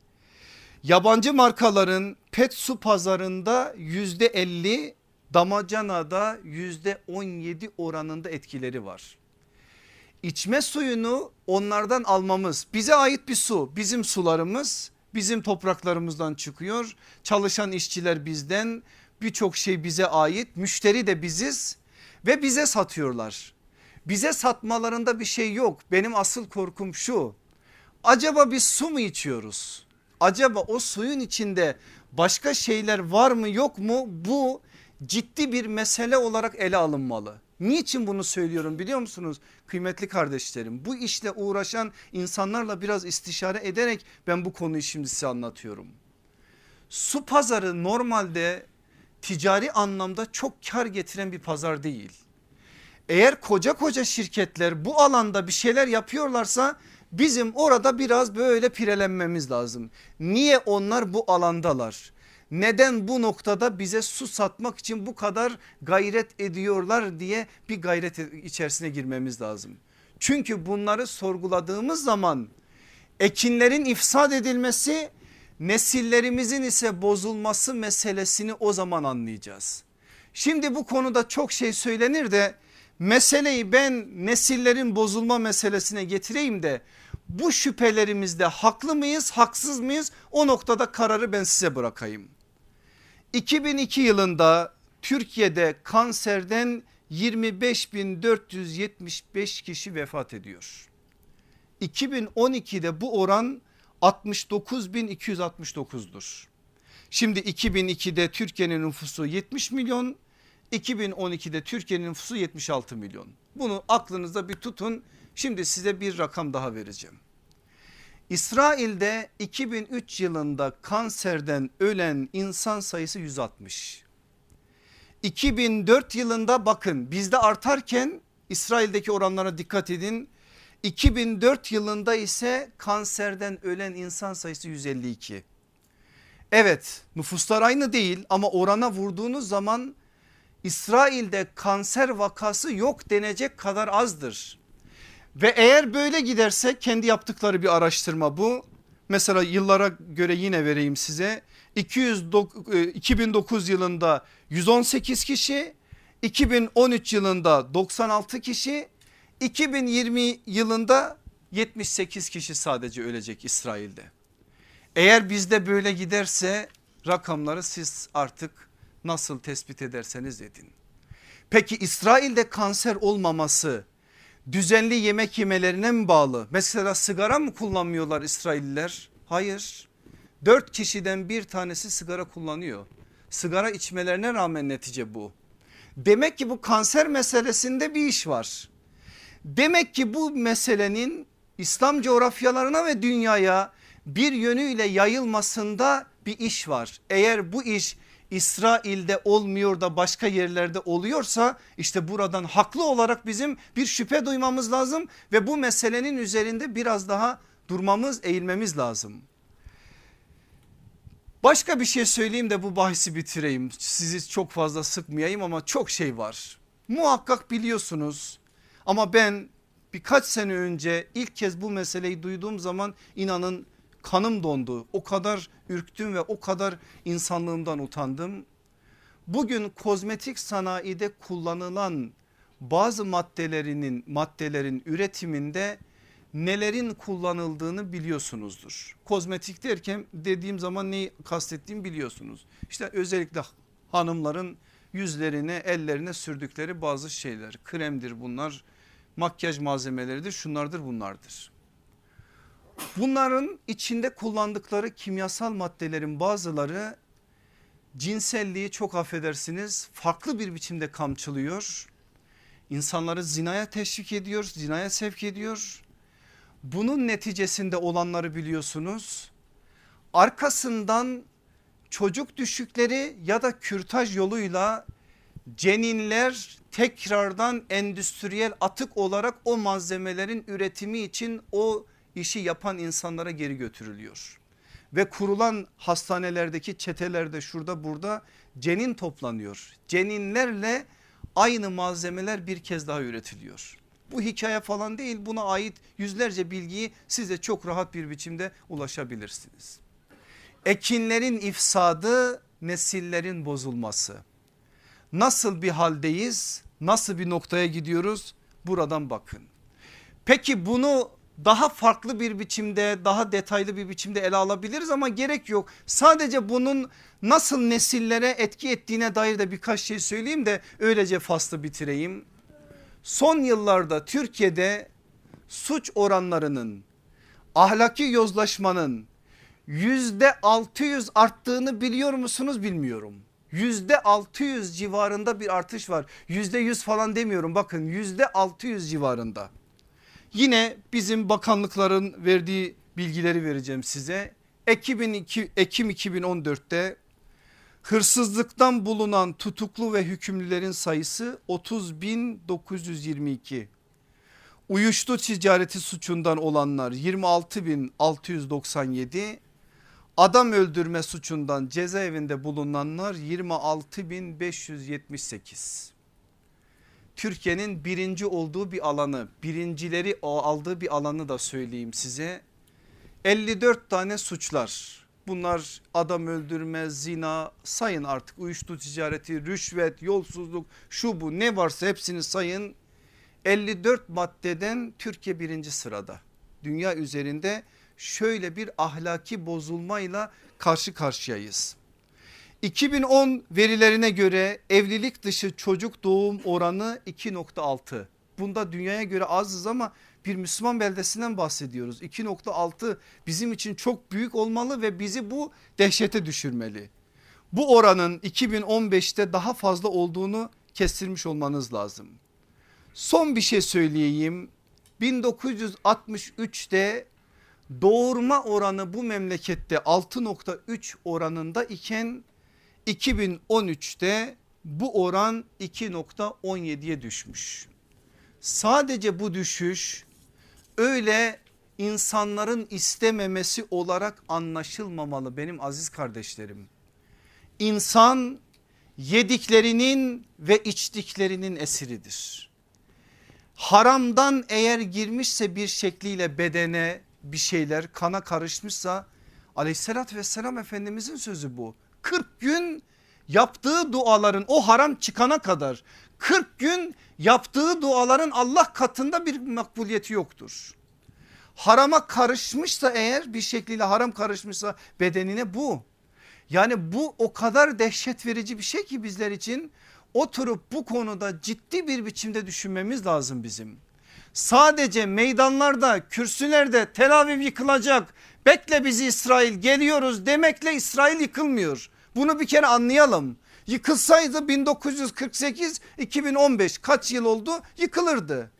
Yabancı markaların pet su pazarında yüzde 50 damacanada yüzde 17 oranında etkileri var. İçme suyunu onlardan almamız bize ait bir su bizim sularımız bizim topraklarımızdan çıkıyor. Çalışan işçiler bizden birçok şey bize ait müşteri de biziz ve bize satıyorlar. Bize satmalarında bir şey yok benim asıl korkum şu acaba biz su mu içiyoruz? acaba o suyun içinde başka şeyler var mı yok mu bu ciddi bir mesele olarak ele alınmalı. Niçin bunu söylüyorum biliyor musunuz kıymetli kardeşlerim? Bu işle uğraşan insanlarla biraz istişare ederek ben bu konuyu şimdi size anlatıyorum. Su pazarı normalde ticari anlamda çok kar getiren bir pazar değil. Eğer koca koca şirketler bu alanda bir şeyler yapıyorlarsa bizim orada biraz böyle pirelenmemiz lazım. Niye onlar bu alandalar? Neden bu noktada bize su satmak için bu kadar gayret ediyorlar diye bir gayret içerisine girmemiz lazım. Çünkü bunları sorguladığımız zaman ekinlerin ifsad edilmesi nesillerimizin ise bozulması meselesini o zaman anlayacağız. Şimdi bu konuda çok şey söylenir de meseleyi ben nesillerin bozulma meselesine getireyim de bu şüphelerimizde haklı mıyız haksız mıyız o noktada kararı ben size bırakayım. 2002 yılında Türkiye'de kanserden 25.475 kişi vefat ediyor. 2012'de bu oran 69.269'dur. Şimdi 2002'de Türkiye'nin nüfusu 70 milyon 2012'de Türkiye'nin nüfusu 76 milyon. Bunu aklınızda bir tutun. Şimdi size bir rakam daha vereceğim. İsrail'de 2003 yılında kanserden ölen insan sayısı 160. 2004 yılında bakın bizde artarken İsrail'deki oranlara dikkat edin. 2004 yılında ise kanserden ölen insan sayısı 152. Evet nüfuslar aynı değil ama orana vurduğunuz zaman İsrail'de kanser vakası yok denecek kadar azdır. Ve eğer böyle giderse kendi yaptıkları bir araştırma bu. Mesela yıllara göre yine vereyim size. 200, 2009 e, yılında 118 kişi, 2013 yılında 96 kişi, 2020 yılında 78 kişi sadece ölecek İsrail'de. Eğer bizde böyle giderse rakamları siz artık nasıl tespit ederseniz edin. Peki İsrail'de kanser olmaması düzenli yemek yemelerine mi bağlı? Mesela sigara mı kullanmıyorlar İsrailliler? Hayır. Dört kişiden bir tanesi sigara kullanıyor. Sigara içmelerine rağmen netice bu. Demek ki bu kanser meselesinde bir iş var. Demek ki bu meselenin İslam coğrafyalarına ve dünyaya bir yönüyle yayılmasında bir iş var. Eğer bu iş İsrail'de olmuyor da başka yerlerde oluyorsa işte buradan haklı olarak bizim bir şüphe duymamız lazım ve bu meselenin üzerinde biraz daha durmamız eğilmemiz lazım. Başka bir şey söyleyeyim de bu bahsi bitireyim sizi çok fazla sıkmayayım ama çok şey var. Muhakkak biliyorsunuz ama ben birkaç sene önce ilk kez bu meseleyi duyduğum zaman inanın kanım dondu. O kadar ürktüm ve o kadar insanlığımdan utandım. Bugün kozmetik sanayide kullanılan bazı maddelerinin maddelerin üretiminde nelerin kullanıldığını biliyorsunuzdur. Kozmetik derken dediğim zaman neyi kastettiğimi biliyorsunuz. İşte özellikle hanımların yüzlerine ellerine sürdükleri bazı şeyler kremdir bunlar makyaj malzemeleridir şunlardır bunlardır. Bunların içinde kullandıkları kimyasal maddelerin bazıları cinselliği çok affedersiniz farklı bir biçimde kamçılıyor. İnsanları zinaya teşvik ediyor, zinaya sevk ediyor. Bunun neticesinde olanları biliyorsunuz. Arkasından çocuk düşükleri ya da kürtaj yoluyla ceninler tekrardan endüstriyel atık olarak o malzemelerin üretimi için o işi yapan insanlara geri götürülüyor. Ve kurulan hastanelerdeki çetelerde şurada burada cenin toplanıyor. Ceninlerle aynı malzemeler bir kez daha üretiliyor. Bu hikaye falan değil buna ait yüzlerce bilgiyi size çok rahat bir biçimde ulaşabilirsiniz. Ekinlerin ifsadı nesillerin bozulması. Nasıl bir haldeyiz? Nasıl bir noktaya gidiyoruz? Buradan bakın. Peki bunu daha farklı bir biçimde daha detaylı bir biçimde ele alabiliriz ama gerek yok. Sadece bunun nasıl nesillere etki ettiğine dair de birkaç şey söyleyeyim de öylece faslı bitireyim. Son yıllarda Türkiye'de suç oranlarının ahlaki yozlaşmanın yüzde 600 arttığını biliyor musunuz bilmiyorum. yüzde 600 civarında bir artış var. Yüzde 100 falan demiyorum bakın yüzde 600 civarında. Yine bizim bakanlıkların verdiği bilgileri vereceğim size. Ekim, Ekim 2014'te hırsızlıktan bulunan tutuklu ve hükümlülerin sayısı 30.922. Uyuştu ticareti suçundan olanlar 26.697. Adam öldürme suçundan cezaevinde bulunanlar 26.578. Türkiye'nin birinci olduğu bir alanı birincileri aldığı bir alanı da söyleyeyim size. 54 tane suçlar bunlar adam öldürme zina sayın artık uyuşturucu ticareti rüşvet yolsuzluk şu bu ne varsa hepsini sayın 54 maddeden Türkiye birinci sırada dünya üzerinde şöyle bir ahlaki bozulmayla karşı karşıyayız. 2010 verilerine göre evlilik dışı çocuk doğum oranı 2.6. Bunda dünyaya göre azız ama bir Müslüman beldesinden bahsediyoruz. 2.6 bizim için çok büyük olmalı ve bizi bu dehşete düşürmeli. Bu oranın 2015'te daha fazla olduğunu kestirmiş olmanız lazım. Son bir şey söyleyeyim. 1963'te doğurma oranı bu memlekette 6.3 oranında iken 2013'te bu oran 2.17'ye düşmüş. Sadece bu düşüş öyle insanların istememesi olarak anlaşılmamalı benim aziz kardeşlerim. İnsan yediklerinin ve içtiklerinin esiridir. Haramdan eğer girmişse bir şekliyle bedene bir şeyler kana karışmışsa aleyhissalatü vesselam efendimizin sözü bu. 40 gün yaptığı duaların o haram çıkana kadar 40 gün yaptığı duaların Allah katında bir makbuliyeti yoktur. Harama karışmışsa eğer bir şekliyle haram karışmışsa bedenine bu. Yani bu o kadar dehşet verici bir şey ki bizler için oturup bu konuda ciddi bir biçimde düşünmemiz lazım bizim. Sadece meydanlarda kürsülerde Tel Aviv yıkılacak bekle bizi İsrail geliyoruz demekle İsrail yıkılmıyor. Bunu bir kere anlayalım. Yıkılsaydı 1948 2015 kaç yıl oldu yıkılırdı.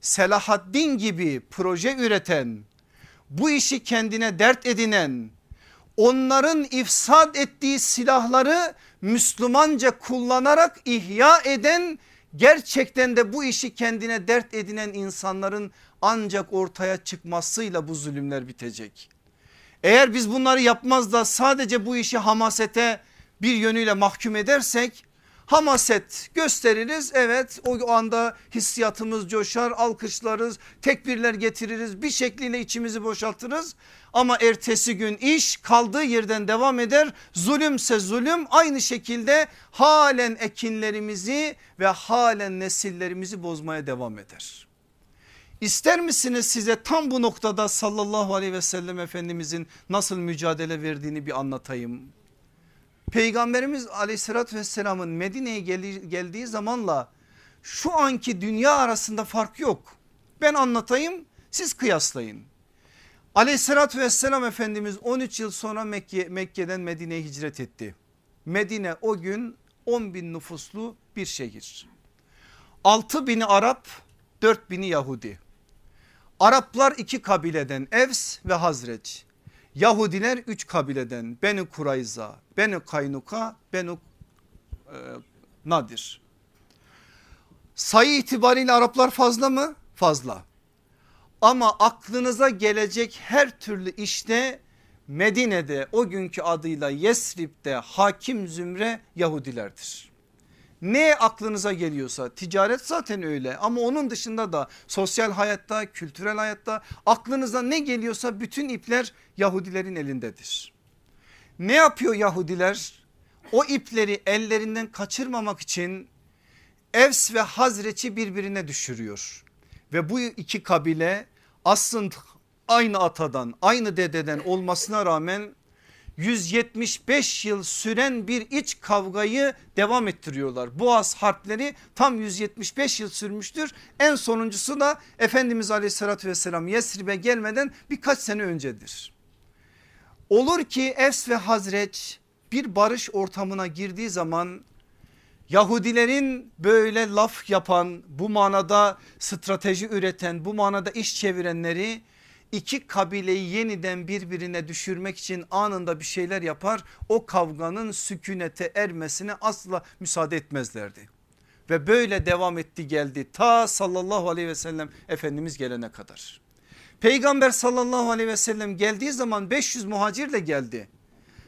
Selahaddin gibi proje üreten bu işi kendine dert edinen onların ifsad ettiği silahları Müslümanca kullanarak ihya eden gerçekten de bu işi kendine dert edinen insanların ancak ortaya çıkmasıyla bu zulümler bitecek. Eğer biz bunları yapmaz da sadece bu işi hamasete bir yönüyle mahkum edersek hamaset gösteririz. Evet o anda hissiyatımız coşar alkışlarız tekbirler getiririz bir şekliyle içimizi boşaltırız. Ama ertesi gün iş kaldığı yerden devam eder. Zulümse zulüm aynı şekilde halen ekinlerimizi ve halen nesillerimizi bozmaya devam eder. İster misiniz size tam bu noktada sallallahu aleyhi ve sellem efendimizin nasıl mücadele verdiğini bir anlatayım. Peygamberimiz aleyhissalatü vesselamın Medine'ye geldiği zamanla şu anki dünya arasında fark yok. Ben anlatayım siz kıyaslayın. Aleyhissalatü vesselam Efendimiz 13 yıl sonra Mekke, Mekke'den Medine'ye hicret etti. Medine o gün 10 bin nüfuslu bir şehir. 6 bini Arap 4 bini Yahudi. Araplar iki kabileden Evs ve Hazreç. Yahudiler üç kabileden Beni Kurayza, Beni Kaynuka, Beni e, Nadir. Sayı itibariyle Araplar fazla mı? Fazla. Ama aklınıza gelecek her türlü işte Medine'de o günkü adıyla Yesrib'de hakim zümre Yahudilerdir. Ne aklınıza geliyorsa ticaret zaten öyle ama onun dışında da sosyal hayatta kültürel hayatta aklınıza ne geliyorsa bütün ipler Yahudilerin elindedir. Ne yapıyor Yahudiler? O ipleri ellerinden kaçırmamak için Evs ve Hazreç'i birbirine düşürüyor. Ve bu iki kabile aslında aynı atadan aynı dededen olmasına rağmen 175 yıl süren bir iç kavgayı devam ettiriyorlar. Boğaz harpleri tam 175 yıl sürmüştür. En sonuncusu da Efendimiz aleyhissalatü vesselam Yesrib'e gelmeden birkaç sene öncedir. Olur ki Efs ve Hazreç bir barış ortamına girdiği zaman Yahudilerin böyle laf yapan bu manada strateji üreten bu manada iş çevirenleri iki kabileyi yeniden birbirine düşürmek için anında bir şeyler yapar. O kavganın sükunete ermesine asla müsaade etmezlerdi. Ve böyle devam etti geldi ta sallallahu aleyhi ve sellem Efendimiz gelene kadar. Peygamber sallallahu aleyhi ve sellem geldiği zaman 500 muhacirle geldi.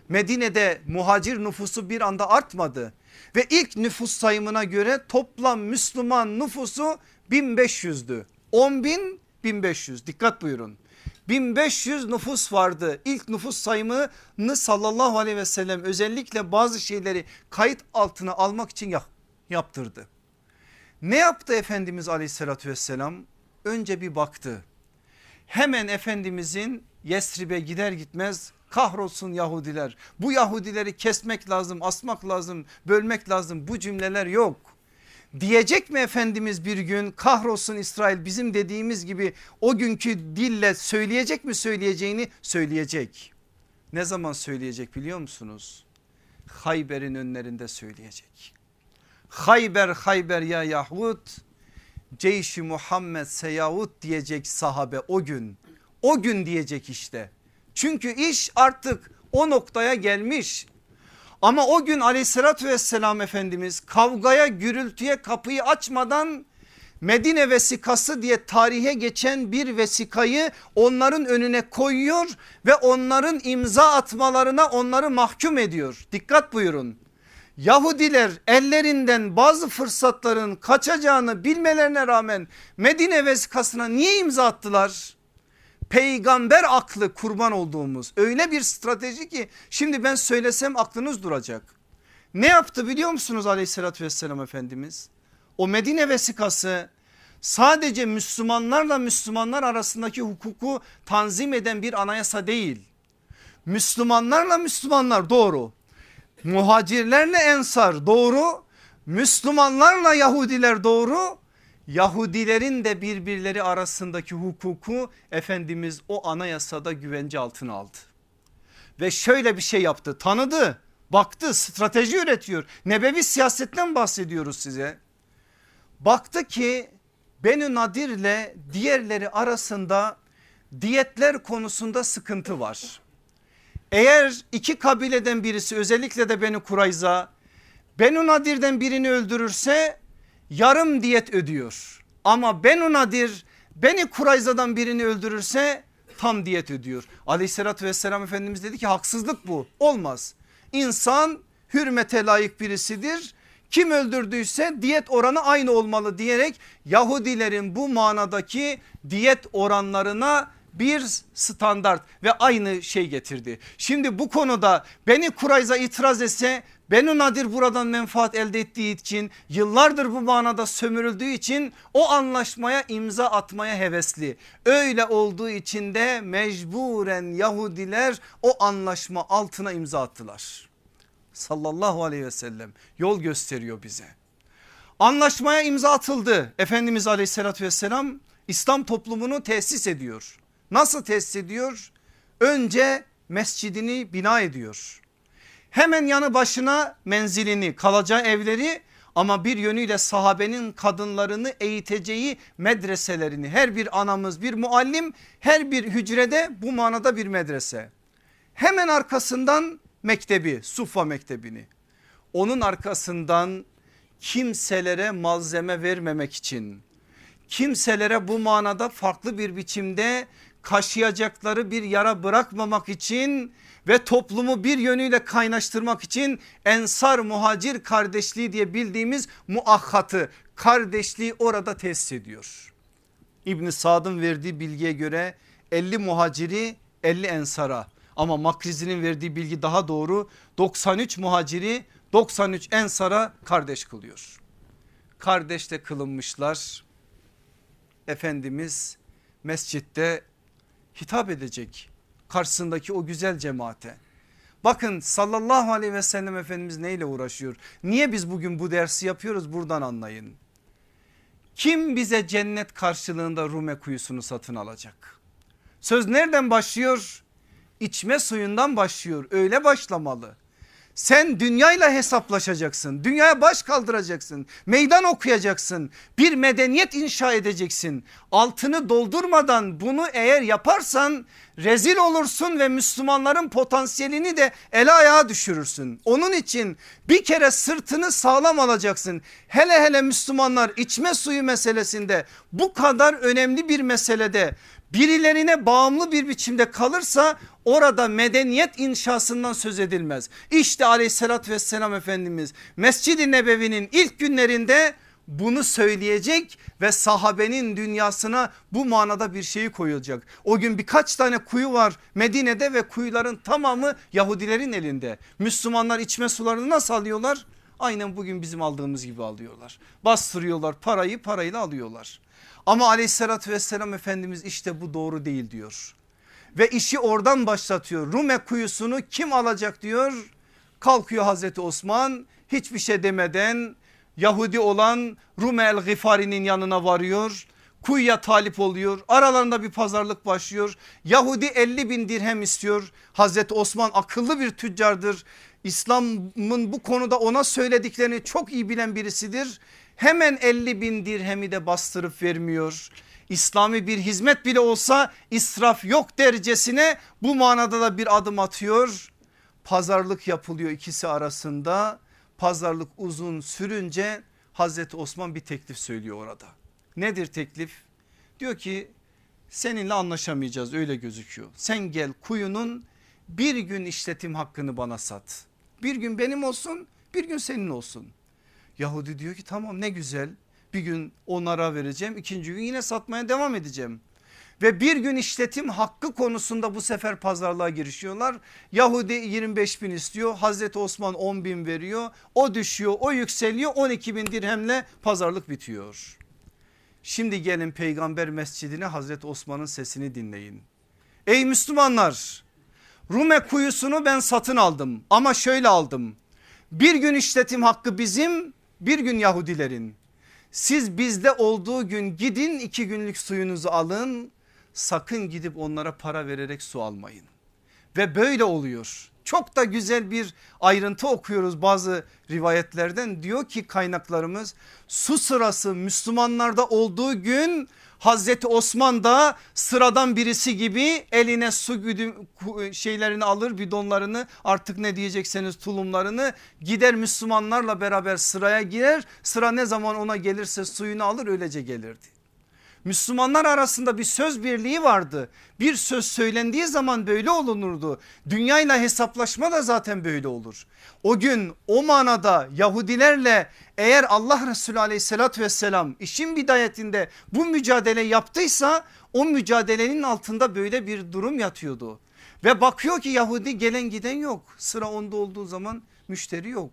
Medine'de muhacir nüfusu bir anda artmadı. Ve ilk nüfus sayımına göre toplam Müslüman nüfusu 1500'dü. 10 bin 1500 dikkat buyurun. 1500 nüfus vardı. İlk nüfus sayımını sallallahu aleyhi ve sellem özellikle bazı şeyleri kayıt altına almak için yaptırdı. Ne yaptı Efendimiz aleyhissalatü vesselam? Önce bir baktı. Hemen Efendimizin Yesrib'e gider gitmez kahrolsun Yahudiler. Bu Yahudileri kesmek lazım, asmak lazım, bölmek lazım. Bu cümleler yok. Diyecek mi Efendimiz bir gün kahrolsun İsrail bizim dediğimiz gibi o günkü dille söyleyecek mi söyleyeceğini söyleyecek. Ne zaman söyleyecek biliyor musunuz? Hayber'in önlerinde söyleyecek. Hayber Hayber ya Yahud Ceyşi Muhammed Seyahut diyecek sahabe o gün. O gün diyecek işte. Çünkü iş artık o noktaya gelmiş. Ama o gün aleyhissalatü vesselam Efendimiz kavgaya gürültüye kapıyı açmadan Medine vesikası diye tarihe geçen bir vesikayı onların önüne koyuyor ve onların imza atmalarına onları mahkum ediyor. Dikkat buyurun. Yahudiler ellerinden bazı fırsatların kaçacağını bilmelerine rağmen Medine vesikasına niye imza attılar? Peygamber aklı kurban olduğumuz öyle bir strateji ki şimdi ben söylesem aklınız duracak. Ne yaptı biliyor musunuz aleyhissalatü vesselam Efendimiz? O Medine vesikası sadece Müslümanlarla Müslümanlar arasındaki hukuku tanzim eden bir anayasa değil. Müslümanlarla Müslümanlar doğru. Muhacirlerle ensar doğru. Müslümanlarla Yahudiler doğru. Yahudilerin de birbirleri arasındaki hukuku Efendimiz o anayasada güvence altına aldı. Ve şöyle bir şey yaptı tanıdı baktı strateji üretiyor. Nebevi siyasetten bahsediyoruz size. Baktı ki Benü Nadir ile diğerleri arasında diyetler konusunda sıkıntı var. Eğer iki kabileden birisi özellikle de Beni Kurayza Benu Nadir'den birini öldürürse yarım diyet ödüyor. Ama Benu Nadir Beni Kurayza'dan birini öldürürse tam diyet ödüyor. Aleyhissalatü vesselam Efendimiz dedi ki haksızlık bu olmaz. İnsan hürmete layık birisidir. Kim öldürdüyse diyet oranı aynı olmalı diyerek Yahudilerin bu manadaki diyet oranlarına bir standart ve aynı şey getirdi. Şimdi bu konuda Beni Kurayza itiraz etse Benu Nadir buradan menfaat elde ettiği için yıllardır bu manada sömürüldüğü için o anlaşmaya imza atmaya hevesli. Öyle olduğu için de mecburen Yahudiler o anlaşma altına imza attılar. Sallallahu aleyhi ve sellem yol gösteriyor bize. Anlaşmaya imza atıldı. Efendimiz aleyhissalatü vesselam İslam toplumunu tesis ediyor. Nasıl tesis ediyor? Önce mescidini bina ediyor. Hemen yanı başına menzilini kalacağı evleri ama bir yönüyle sahabenin kadınlarını eğiteceği medreselerini her bir anamız bir muallim her bir hücrede bu manada bir medrese. Hemen arkasından mektebi Suffa mektebini onun arkasından kimselere malzeme vermemek için kimselere bu manada farklı bir biçimde kaşıyacakları bir yara bırakmamak için ve toplumu bir yönüyle kaynaştırmak için ensar muhacir kardeşliği diye bildiğimiz muahhatı kardeşliği orada tesis ediyor. İbni Sad'ın verdiği bilgiye göre 50 muhaciri 50 ensara ama Makrizi'nin verdiği bilgi daha doğru 93 muhaciri 93 ensara kardeş kılıyor. Kardeş de kılınmışlar. Efendimiz mescitte hitap edecek karşısındaki o güzel cemaate. Bakın sallallahu aleyhi ve sellem Efendimiz neyle uğraşıyor? Niye biz bugün bu dersi yapıyoruz buradan anlayın. Kim bize cennet karşılığında Rume kuyusunu satın alacak? Söz nereden başlıyor? İçme suyundan başlıyor öyle başlamalı. Sen dünyayla hesaplaşacaksın. Dünyaya baş kaldıracaksın. Meydan okuyacaksın. Bir medeniyet inşa edeceksin. Altını doldurmadan bunu eğer yaparsan rezil olursun ve Müslümanların potansiyelini de ele ayağa düşürürsün. Onun için bir kere sırtını sağlam alacaksın. Hele hele Müslümanlar içme suyu meselesinde bu kadar önemli bir meselede birilerine bağımlı bir biçimde kalırsa orada medeniyet inşasından söz edilmez. İşte aleyhissalatü vesselam Efendimiz Mescid-i Nebevi'nin ilk günlerinde bunu söyleyecek ve sahabenin dünyasına bu manada bir şeyi koyulacak. O gün birkaç tane kuyu var Medine'de ve kuyuların tamamı Yahudilerin elinde. Müslümanlar içme sularını nasıl alıyorlar? Aynen bugün bizim aldığımız gibi alıyorlar. Bastırıyorlar parayı parayla alıyorlar. Ama aleyhissalatü vesselam Efendimiz işte bu doğru değil diyor. Ve işi oradan başlatıyor. Rume kuyusunu kim alacak diyor. Kalkıyor Hazreti Osman hiçbir şey demeden Yahudi olan Rume el Gifari'nin yanına varıyor. Kuyuya talip oluyor. Aralarında bir pazarlık başlıyor. Yahudi 50 bin dirhem istiyor. Hazreti Osman akıllı bir tüccardır. İslam'ın bu konuda ona söylediklerini çok iyi bilen birisidir. Hemen 50 bin dirhemi de bastırıp vermiyor. İslami bir hizmet bile olsa israf yok dercesine bu manada da bir adım atıyor. Pazarlık yapılıyor ikisi arasında. Pazarlık uzun sürünce Hazreti Osman bir teklif söylüyor orada. Nedir teklif? Diyor ki seninle anlaşamayacağız öyle gözüküyor. Sen gel kuyunun bir gün işletim hakkını bana sat. Bir gün benim olsun bir gün senin olsun. Yahudi diyor ki tamam ne güzel bir gün onlara vereceğim ikinci gün yine satmaya devam edeceğim. Ve bir gün işletim hakkı konusunda bu sefer pazarlığa girişiyorlar. Yahudi 25 bin istiyor Hazreti Osman 10 bin veriyor o düşüyor o yükseliyor 12 bin dirhemle pazarlık bitiyor. Şimdi gelin peygamber mescidine Hazreti Osman'ın sesini dinleyin. Ey Müslümanlar Rume kuyusunu ben satın aldım ama şöyle aldım. Bir gün işletim hakkı bizim bir gün Yahudilerin. Siz bizde olduğu gün gidin iki günlük suyunuzu alın sakın gidip onlara para vererek su almayın. Ve böyle oluyor. Çok da güzel bir ayrıntı okuyoruz bazı rivayetlerden diyor ki kaynaklarımız su sırası Müslümanlarda olduğu gün Hazreti Osman da sıradan birisi gibi eline su güdüm şeylerini alır bidonlarını artık ne diyecekseniz tulumlarını gider Müslümanlarla beraber sıraya girer. Sıra ne zaman ona gelirse suyunu alır öylece gelirdi. Müslümanlar arasında bir söz birliği vardı. Bir söz söylendiği zaman böyle olunurdu. Dünyayla hesaplaşma da zaten böyle olur. O gün o manada Yahudilerle eğer Allah Resulü aleyhissalatü vesselam işin bidayetinde bu mücadele yaptıysa o mücadelenin altında böyle bir durum yatıyordu. Ve bakıyor ki Yahudi gelen giden yok. Sıra onda olduğu zaman müşteri yok.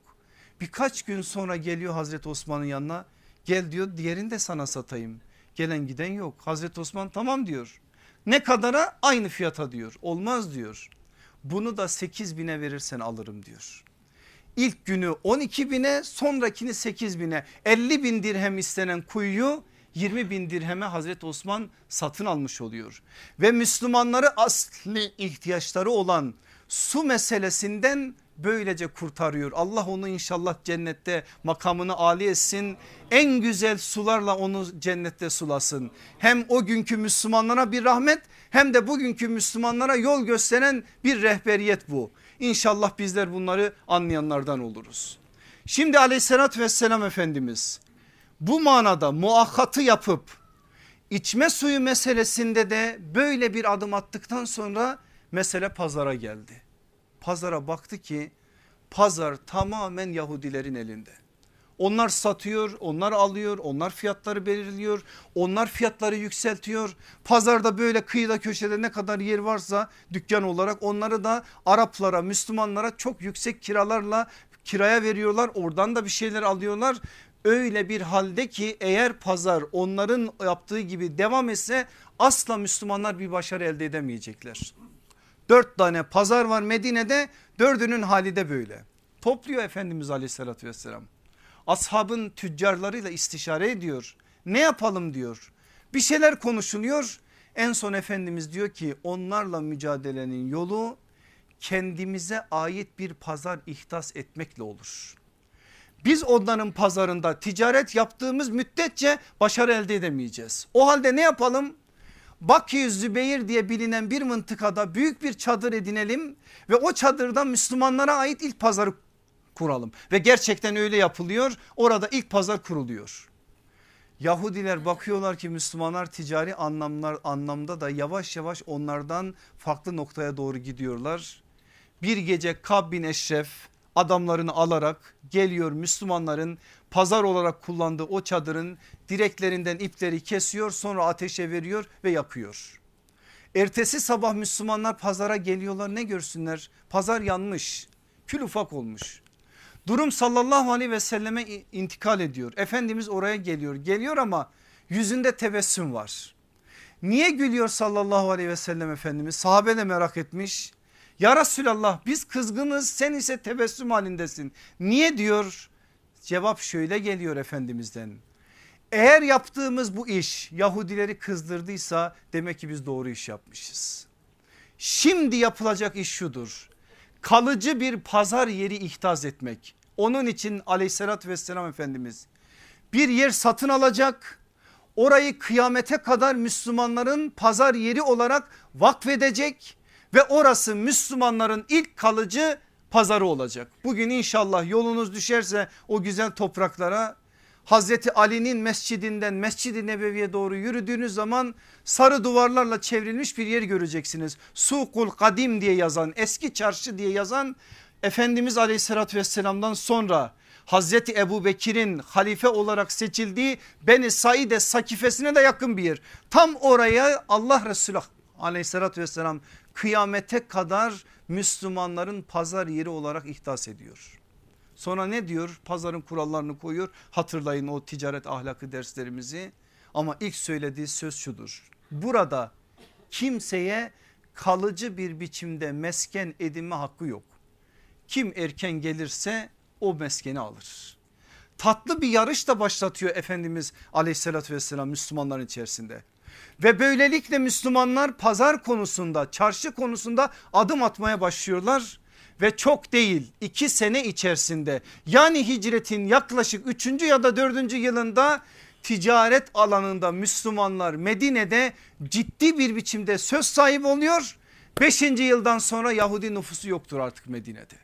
Birkaç gün sonra geliyor Hazreti Osman'ın yanına. Gel diyor diğerini de sana satayım. Gelen giden yok. Hazreti Osman tamam diyor. Ne kadara? Aynı fiyata diyor. Olmaz diyor. Bunu da 8 bine verirsen alırım diyor. İlk günü 12 bine sonrakini 8 bine 50 bin dirhem istenen kuyuyu 20 bin dirheme Hazreti Osman satın almış oluyor. Ve Müslümanları asli ihtiyaçları olan su meselesinden böylece kurtarıyor. Allah onu inşallah cennette makamını âli etsin. En güzel sularla onu cennette sulasın. Hem o günkü Müslümanlara bir rahmet hem de bugünkü Müslümanlara yol gösteren bir rehberiyet bu. İnşallah bizler bunları anlayanlardan oluruz. Şimdi aleyhissalatü vesselam Efendimiz bu manada muakkatı yapıp içme suyu meselesinde de böyle bir adım attıktan sonra mesele pazara geldi pazara baktı ki pazar tamamen Yahudilerin elinde. Onlar satıyor, onlar alıyor, onlar fiyatları belirliyor, onlar fiyatları yükseltiyor. Pazarda böyle kıyıda köşede ne kadar yer varsa dükkan olarak onları da Araplara, Müslümanlara çok yüksek kiralarla kiraya veriyorlar. Oradan da bir şeyler alıyorlar. Öyle bir halde ki eğer pazar onların yaptığı gibi devam etse asla Müslümanlar bir başarı elde edemeyecekler. Dört tane pazar var Medine'de dördünün hali de böyle. Topluyor Efendimiz aleyhissalatü vesselam. Ashabın tüccarlarıyla istişare ediyor. Ne yapalım diyor. Bir şeyler konuşuluyor. En son Efendimiz diyor ki onlarla mücadelenin yolu kendimize ait bir pazar ihdas etmekle olur. Biz onların pazarında ticaret yaptığımız müddetçe başarı elde edemeyeceğiz. O halde ne yapalım? Bakü Zübeyir diye bilinen bir mıntıkada büyük bir çadır edinelim ve o çadırda Müslümanlara ait ilk pazarı kuralım. Ve gerçekten öyle yapılıyor orada ilk pazar kuruluyor. Yahudiler bakıyorlar ki Müslümanlar ticari anlamlar anlamda da yavaş yavaş onlardan farklı noktaya doğru gidiyorlar. Bir gece Kab bin Eşref adamlarını alarak geliyor Müslümanların pazar olarak kullandığı o çadırın direklerinden ipleri kesiyor sonra ateşe veriyor ve yakıyor. Ertesi sabah Müslümanlar pazara geliyorlar ne görsünler pazar yanmış kül ufak olmuş. Durum sallallahu aleyhi ve selleme intikal ediyor. Efendimiz oraya geliyor geliyor ama yüzünde tebessüm var. Niye gülüyor sallallahu aleyhi ve sellem Efendimiz sahabe de merak etmiş. Ya Resulallah biz kızgınız sen ise tebessüm halindesin. Niye diyor? Cevap şöyle geliyor Efendimiz'den. Eğer yaptığımız bu iş Yahudileri kızdırdıysa demek ki biz doğru iş yapmışız. Şimdi yapılacak iş şudur. Kalıcı bir pazar yeri ihtaz etmek. Onun için aleyhissalatü vesselam Efendimiz bir yer satın alacak. Orayı kıyamete kadar Müslümanların pazar yeri olarak vakfedecek ve orası Müslümanların ilk kalıcı pazarı olacak. Bugün inşallah yolunuz düşerse o güzel topraklara Hazreti Ali'nin mescidinden Mescid-i Nebevi'ye doğru yürüdüğünüz zaman sarı duvarlarla çevrilmiş bir yer göreceksiniz. Sukul Kadim diye yazan eski çarşı diye yazan Efendimiz aleyhissalatü vesselamdan sonra Hazreti Ebu Bekir'in halife olarak seçildiği Beni Saide sakifesine de yakın bir yer. Tam oraya Allah Resulü aleyhissalatü vesselam kıyamete kadar Müslümanların pazar yeri olarak ihdas ediyor. Sonra ne diyor? Pazarın kurallarını koyuyor. Hatırlayın o ticaret ahlakı derslerimizi. Ama ilk söylediği söz şudur. Burada kimseye kalıcı bir biçimde mesken edinme hakkı yok. Kim erken gelirse o meskeni alır. Tatlı bir yarış da başlatıyor Efendimiz aleyhissalatü vesselam Müslümanların içerisinde. Ve böylelikle Müslümanlar pazar konusunda çarşı konusunda adım atmaya başlıyorlar ve çok değil iki sene içerisinde yani hicretin yaklaşık üçüncü ya da dördüncü yılında ticaret alanında Müslümanlar Medine'de ciddi bir biçimde söz sahibi oluyor. Beşinci yıldan sonra Yahudi nüfusu yoktur artık Medine'de.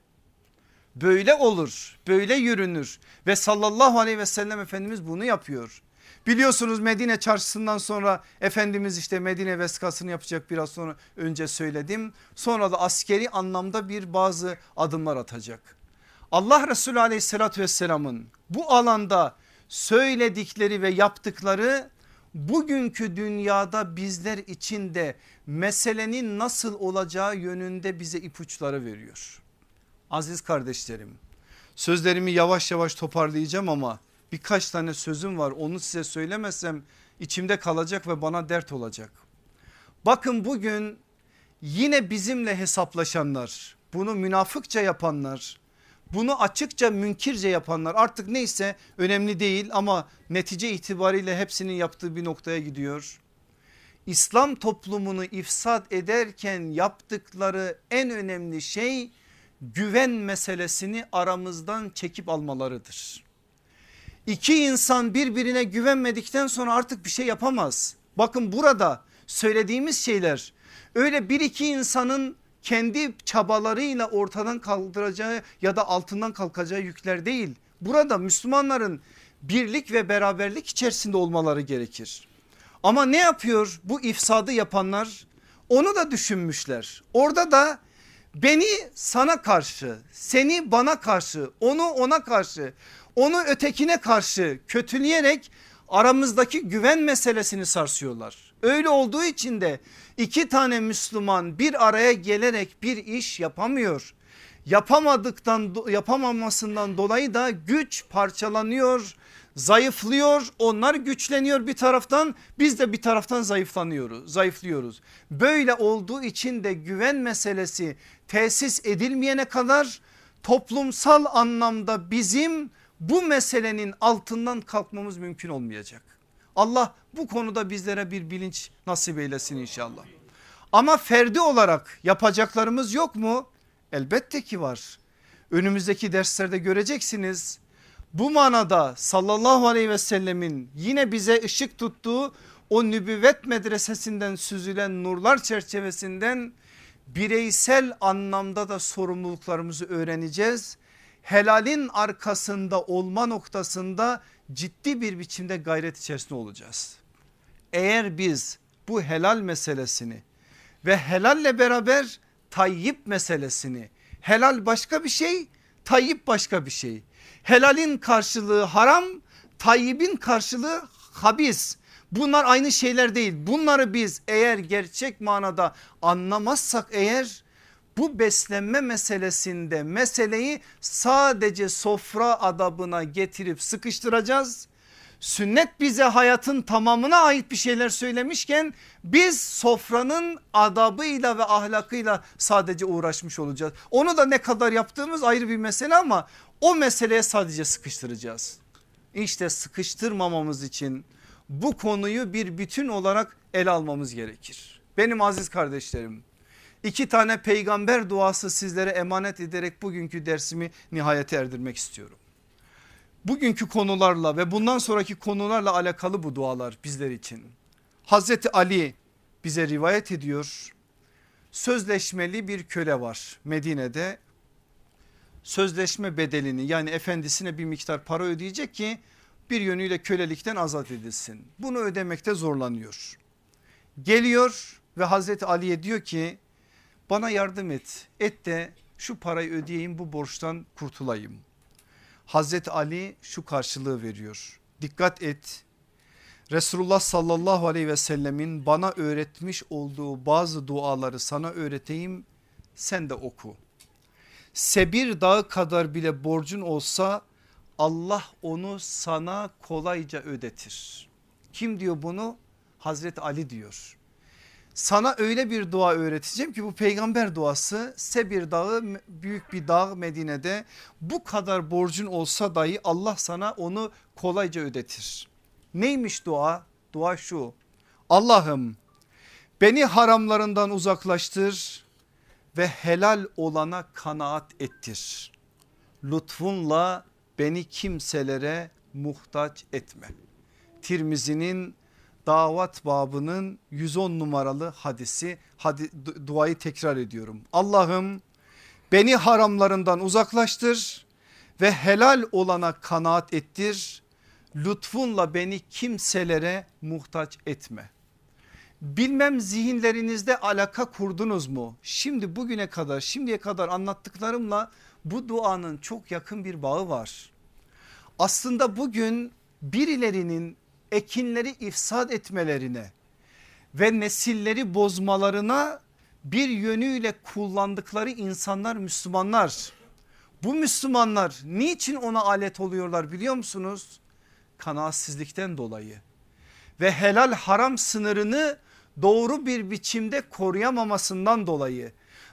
Böyle olur böyle yürünür ve sallallahu aleyhi ve sellem Efendimiz bunu yapıyor. Biliyorsunuz Medine çarşısından sonra Efendimiz işte Medine veskasını yapacak biraz sonra önce söyledim. Sonra da askeri anlamda bir bazı adımlar atacak. Allah Resulü aleyhissalatü vesselamın bu alanda söyledikleri ve yaptıkları bugünkü dünyada bizler için de meselenin nasıl olacağı yönünde bize ipuçları veriyor. Aziz kardeşlerim sözlerimi yavaş yavaş toparlayacağım ama birkaç tane sözüm var onu size söylemesem içimde kalacak ve bana dert olacak. Bakın bugün yine bizimle hesaplaşanlar bunu münafıkça yapanlar bunu açıkça münkirce yapanlar artık neyse önemli değil ama netice itibariyle hepsinin yaptığı bir noktaya gidiyor. İslam toplumunu ifsad ederken yaptıkları en önemli şey güven meselesini aramızdan çekip almalarıdır. İki insan birbirine güvenmedikten sonra artık bir şey yapamaz. Bakın burada söylediğimiz şeyler öyle bir iki insanın kendi çabalarıyla ortadan kaldıracağı ya da altından kalkacağı yükler değil. Burada Müslümanların birlik ve beraberlik içerisinde olmaları gerekir. Ama ne yapıyor bu ifsadı yapanlar? Onu da düşünmüşler. Orada da beni sana karşı, seni bana karşı, onu ona karşı onu ötekine karşı kötüleyerek aramızdaki güven meselesini sarsıyorlar. Öyle olduğu için de iki tane Müslüman bir araya gelerek bir iş yapamıyor. Yapamadıktan yapamamasından dolayı da güç parçalanıyor, zayıflıyor. Onlar güçleniyor bir taraftan biz de bir taraftan zayıflanıyoruz, zayıflıyoruz. Böyle olduğu için de güven meselesi tesis edilmeyene kadar toplumsal anlamda bizim bu meselenin altından kalkmamız mümkün olmayacak. Allah bu konuda bizlere bir bilinç nasip eylesin inşallah. Ama ferdi olarak yapacaklarımız yok mu? Elbette ki var. Önümüzdeki derslerde göreceksiniz. Bu manada sallallahu aleyhi ve sellemin yine bize ışık tuttuğu o nübüvvet medresesinden süzülen nurlar çerçevesinden bireysel anlamda da sorumluluklarımızı öğreneceğiz. Helalin arkasında olma noktasında ciddi bir biçimde gayret içerisinde olacağız. Eğer biz bu helal meselesini ve helalle beraber tayyip meselesini helal başka bir şey tayyip başka bir şey. Helalin karşılığı haram tayyibin karşılığı habis. Bunlar aynı şeyler değil. Bunları biz eğer gerçek manada anlamazsak eğer bu beslenme meselesinde meseleyi sadece sofra adabına getirip sıkıştıracağız. Sünnet bize hayatın tamamına ait bir şeyler söylemişken biz sofranın adabıyla ve ahlakıyla sadece uğraşmış olacağız. Onu da ne kadar yaptığımız ayrı bir mesele ama o meseleye sadece sıkıştıracağız. İşte sıkıştırmamamız için bu konuyu bir bütün olarak ele almamız gerekir. Benim aziz kardeşlerim iki tane peygamber duası sizlere emanet ederek bugünkü dersimi nihayete erdirmek istiyorum. Bugünkü konularla ve bundan sonraki konularla alakalı bu dualar bizler için. Hazreti Ali bize rivayet ediyor. Sözleşmeli bir köle var Medine'de. Sözleşme bedelini yani efendisine bir miktar para ödeyecek ki bir yönüyle kölelikten azat edilsin. Bunu ödemekte zorlanıyor. Geliyor ve Hazreti Ali'ye diyor ki bana yardım et. Et de şu parayı ödeyeyim bu borçtan kurtulayım. Hazreti Ali şu karşılığı veriyor. Dikkat et. Resulullah sallallahu aleyhi ve sellemin bana öğretmiş olduğu bazı duaları sana öğreteyim sen de oku. Sebir dağı kadar bile borcun olsa Allah onu sana kolayca ödetir. Kim diyor bunu? Hazreti Ali diyor. Sana öyle bir dua öğreteceğim ki bu peygamber duası Sebir dağı büyük bir dağ Medine'de bu kadar borcun olsa dahi Allah sana onu kolayca ödetir. Neymiş dua? Dua şu Allah'ım beni haramlarından uzaklaştır ve helal olana kanaat ettir. Lütfunla beni kimselere muhtaç etme. Tirmizi'nin davat babının 110 numaralı hadisi hadi, duayı tekrar ediyorum. Allah'ım beni haramlarından uzaklaştır ve helal olana kanaat ettir. Lütfunla beni kimselere muhtaç etme. Bilmem zihinlerinizde alaka kurdunuz mu? Şimdi bugüne kadar şimdiye kadar anlattıklarımla bu duanın çok yakın bir bağı var. Aslında bugün birilerinin ekinleri ifsad etmelerine ve nesilleri bozmalarına bir yönüyle kullandıkları insanlar Müslümanlar. Bu Müslümanlar niçin ona alet oluyorlar biliyor musunuz? Kanaatsizlikten dolayı ve helal haram sınırını doğru bir biçimde koruyamamasından dolayı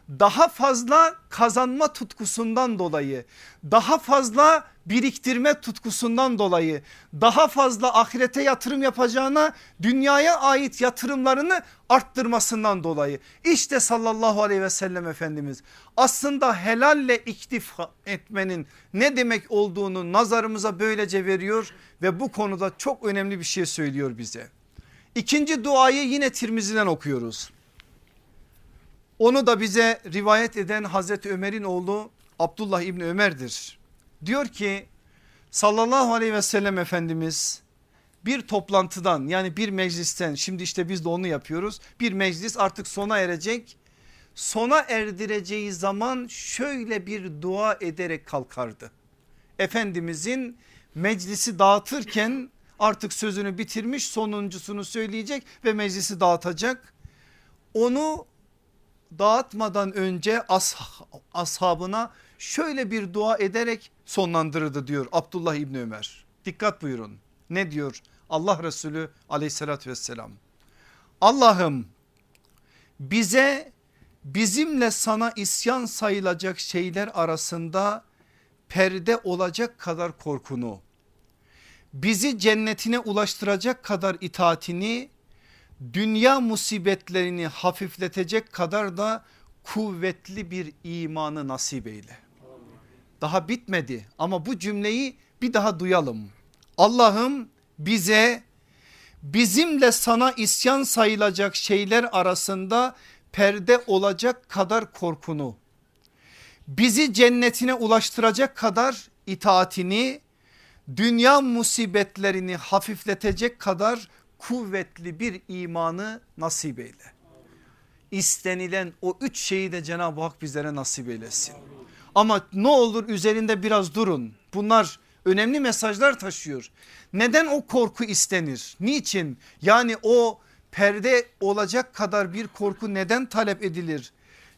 daha fazla kazanma tutkusundan dolayı daha fazla biriktirme tutkusundan dolayı daha fazla ahirete yatırım yapacağına dünyaya ait yatırımlarını arttırmasından dolayı işte sallallahu aleyhi ve sellem Efendimiz aslında helalle iktifa etmenin ne demek olduğunu nazarımıza böylece veriyor ve bu konuda çok önemli bir şey söylüyor bize. İkinci duayı yine Tirmizi'den okuyoruz. Onu da bize rivayet eden Hazreti Ömer'in oğlu Abdullah İbni Ömer'dir. Diyor ki sallallahu aleyhi ve sellem Efendimiz bir toplantıdan yani bir meclisten şimdi işte biz de onu yapıyoruz. Bir meclis artık sona erecek. Sona erdireceği zaman şöyle bir dua ederek kalkardı. Efendimizin meclisi dağıtırken artık sözünü bitirmiş sonuncusunu söyleyecek ve meclisi dağıtacak. Onu dağıtmadan önce as ashabına şöyle bir dua ederek sonlandırırdı diyor Abdullah İbni Ömer. Dikkat buyurun ne diyor Allah Resulü aleyhissalatü vesselam. Allah'ım bize bizimle sana isyan sayılacak şeyler arasında perde olacak kadar korkunu, bizi cennetine ulaştıracak kadar itaatini dünya musibetlerini hafifletecek kadar da kuvvetli bir imanı nasip eyle. Daha bitmedi ama bu cümleyi bir daha duyalım. Allah'ım bize bizimle sana isyan sayılacak şeyler arasında perde olacak kadar korkunu, bizi cennetine ulaştıracak kadar itaatini, dünya musibetlerini hafifletecek kadar kuvvetli bir imanı nasip eyle. İstenilen o üç şeyi de Cenab-ı Hak bizlere nasip eylesin. Ama ne olur üzerinde biraz durun. Bunlar önemli mesajlar taşıyor. Neden o korku istenir? Niçin? Yani o perde olacak kadar bir korku neden talep edilir?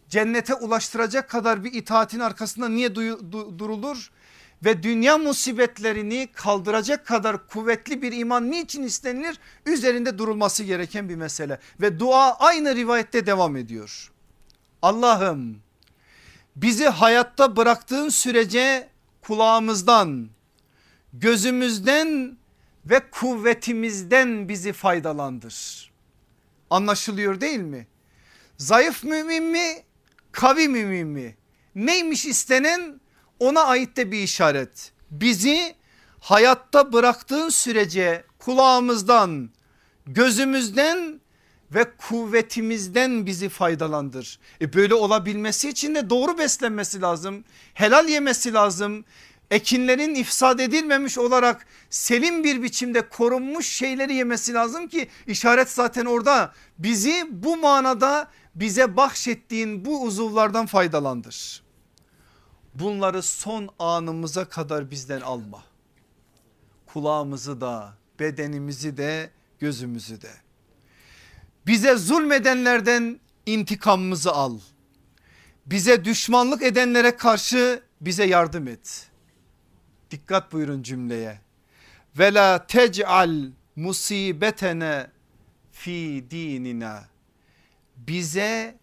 Cennete ulaştıracak kadar bir itaatin arkasında niye durulur? Ve dünya musibetlerini kaldıracak kadar kuvvetli bir iman niçin istenilir? Üzerinde durulması gereken bir mesele. Ve dua aynı rivayette devam ediyor. Allah'ım bizi hayatta bıraktığın sürece kulağımızdan, gözümüzden ve kuvvetimizden bizi faydalandır. Anlaşılıyor değil mi? Zayıf mümin mi? Kavi mümin mi? Neymiş istenen? Ona ait de bir işaret. Bizi hayatta bıraktığın sürece kulağımızdan, gözümüzden ve kuvvetimizden bizi faydalandır. E böyle olabilmesi için de doğru beslenmesi lazım. Helal yemesi lazım. Ekinlerin ifsad edilmemiş olarak selim bir biçimde korunmuş şeyleri yemesi lazım ki işaret zaten orada. Bizi bu manada bize bahşettiğin bu uzuvlardan faydalandır. Bunları son anımıza kadar bizden alma. Kulağımızı da bedenimizi de gözümüzü de. Bize zulmedenlerden intikamımızı al. Bize düşmanlık edenlere karşı bize yardım et. Dikkat buyurun cümleye. Ve la tec'al musibetene fi dinina. Bize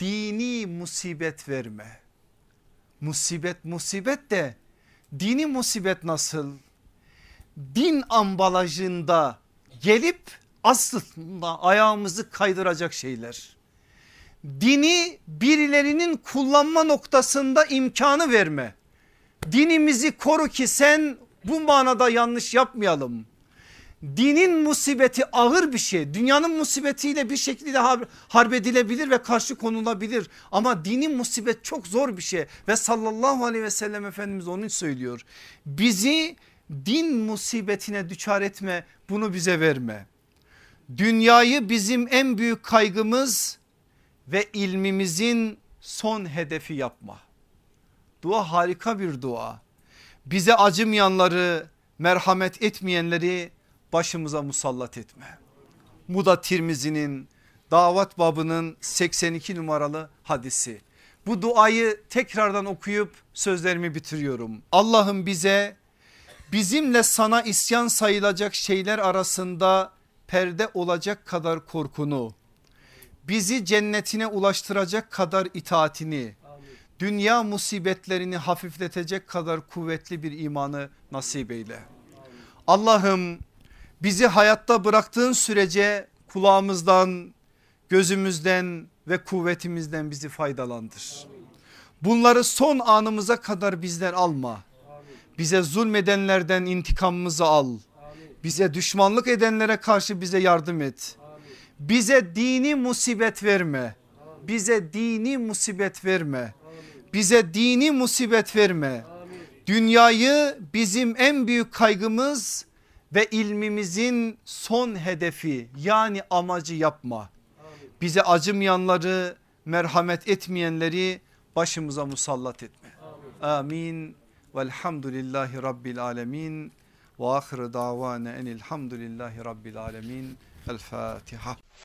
dini musibet verme. Musibet musibet de dini musibet nasıl? Din ambalajında gelip aslında ayağımızı kaydıracak şeyler. Dini birilerinin kullanma noktasında imkanı verme. Dinimizi koru ki sen bu manada yanlış yapmayalım. Dinin musibeti ağır bir şey. Dünyanın musibetiyle bir şekilde harp edilebilir ve karşı konulabilir. Ama dinin musibet çok zor bir şey. Ve sallallahu aleyhi ve sellem Efendimiz onu söylüyor. Bizi din musibetine düçar etme bunu bize verme. Dünyayı bizim en büyük kaygımız ve ilmimizin son hedefi yapma. Dua harika bir dua. Bize acımayanları, merhamet etmeyenleri başımıza musallat etme. Bu da Tirmizi'nin davat babının 82 numaralı hadisi. Bu duayı tekrardan okuyup sözlerimi bitiriyorum. Allah'ım bize bizimle sana isyan sayılacak şeyler arasında perde olacak kadar korkunu, bizi cennetine ulaştıracak kadar itaatini, dünya musibetlerini hafifletecek kadar kuvvetli bir imanı nasip eyle. Allah'ım bizi hayatta bıraktığın sürece kulağımızdan, gözümüzden ve kuvvetimizden bizi faydalandır. Bunları son anımıza kadar bizden alma. Bize zulmedenlerden intikamımızı al. Bize düşmanlık edenlere karşı bize yardım et. Bize dini musibet verme. Bize dini musibet verme. Bize dini musibet verme. Dünyayı bizim en büyük kaygımız ve ilmimizin son hedefi yani amacı yapma. Bize acımayanları merhamet etmeyenleri başımıza musallat etme. Amin. Velhamdülillahi Rabbil alemin. Ve ahire davane enilhamdülillahi Rabbil alemin. El Fatiha.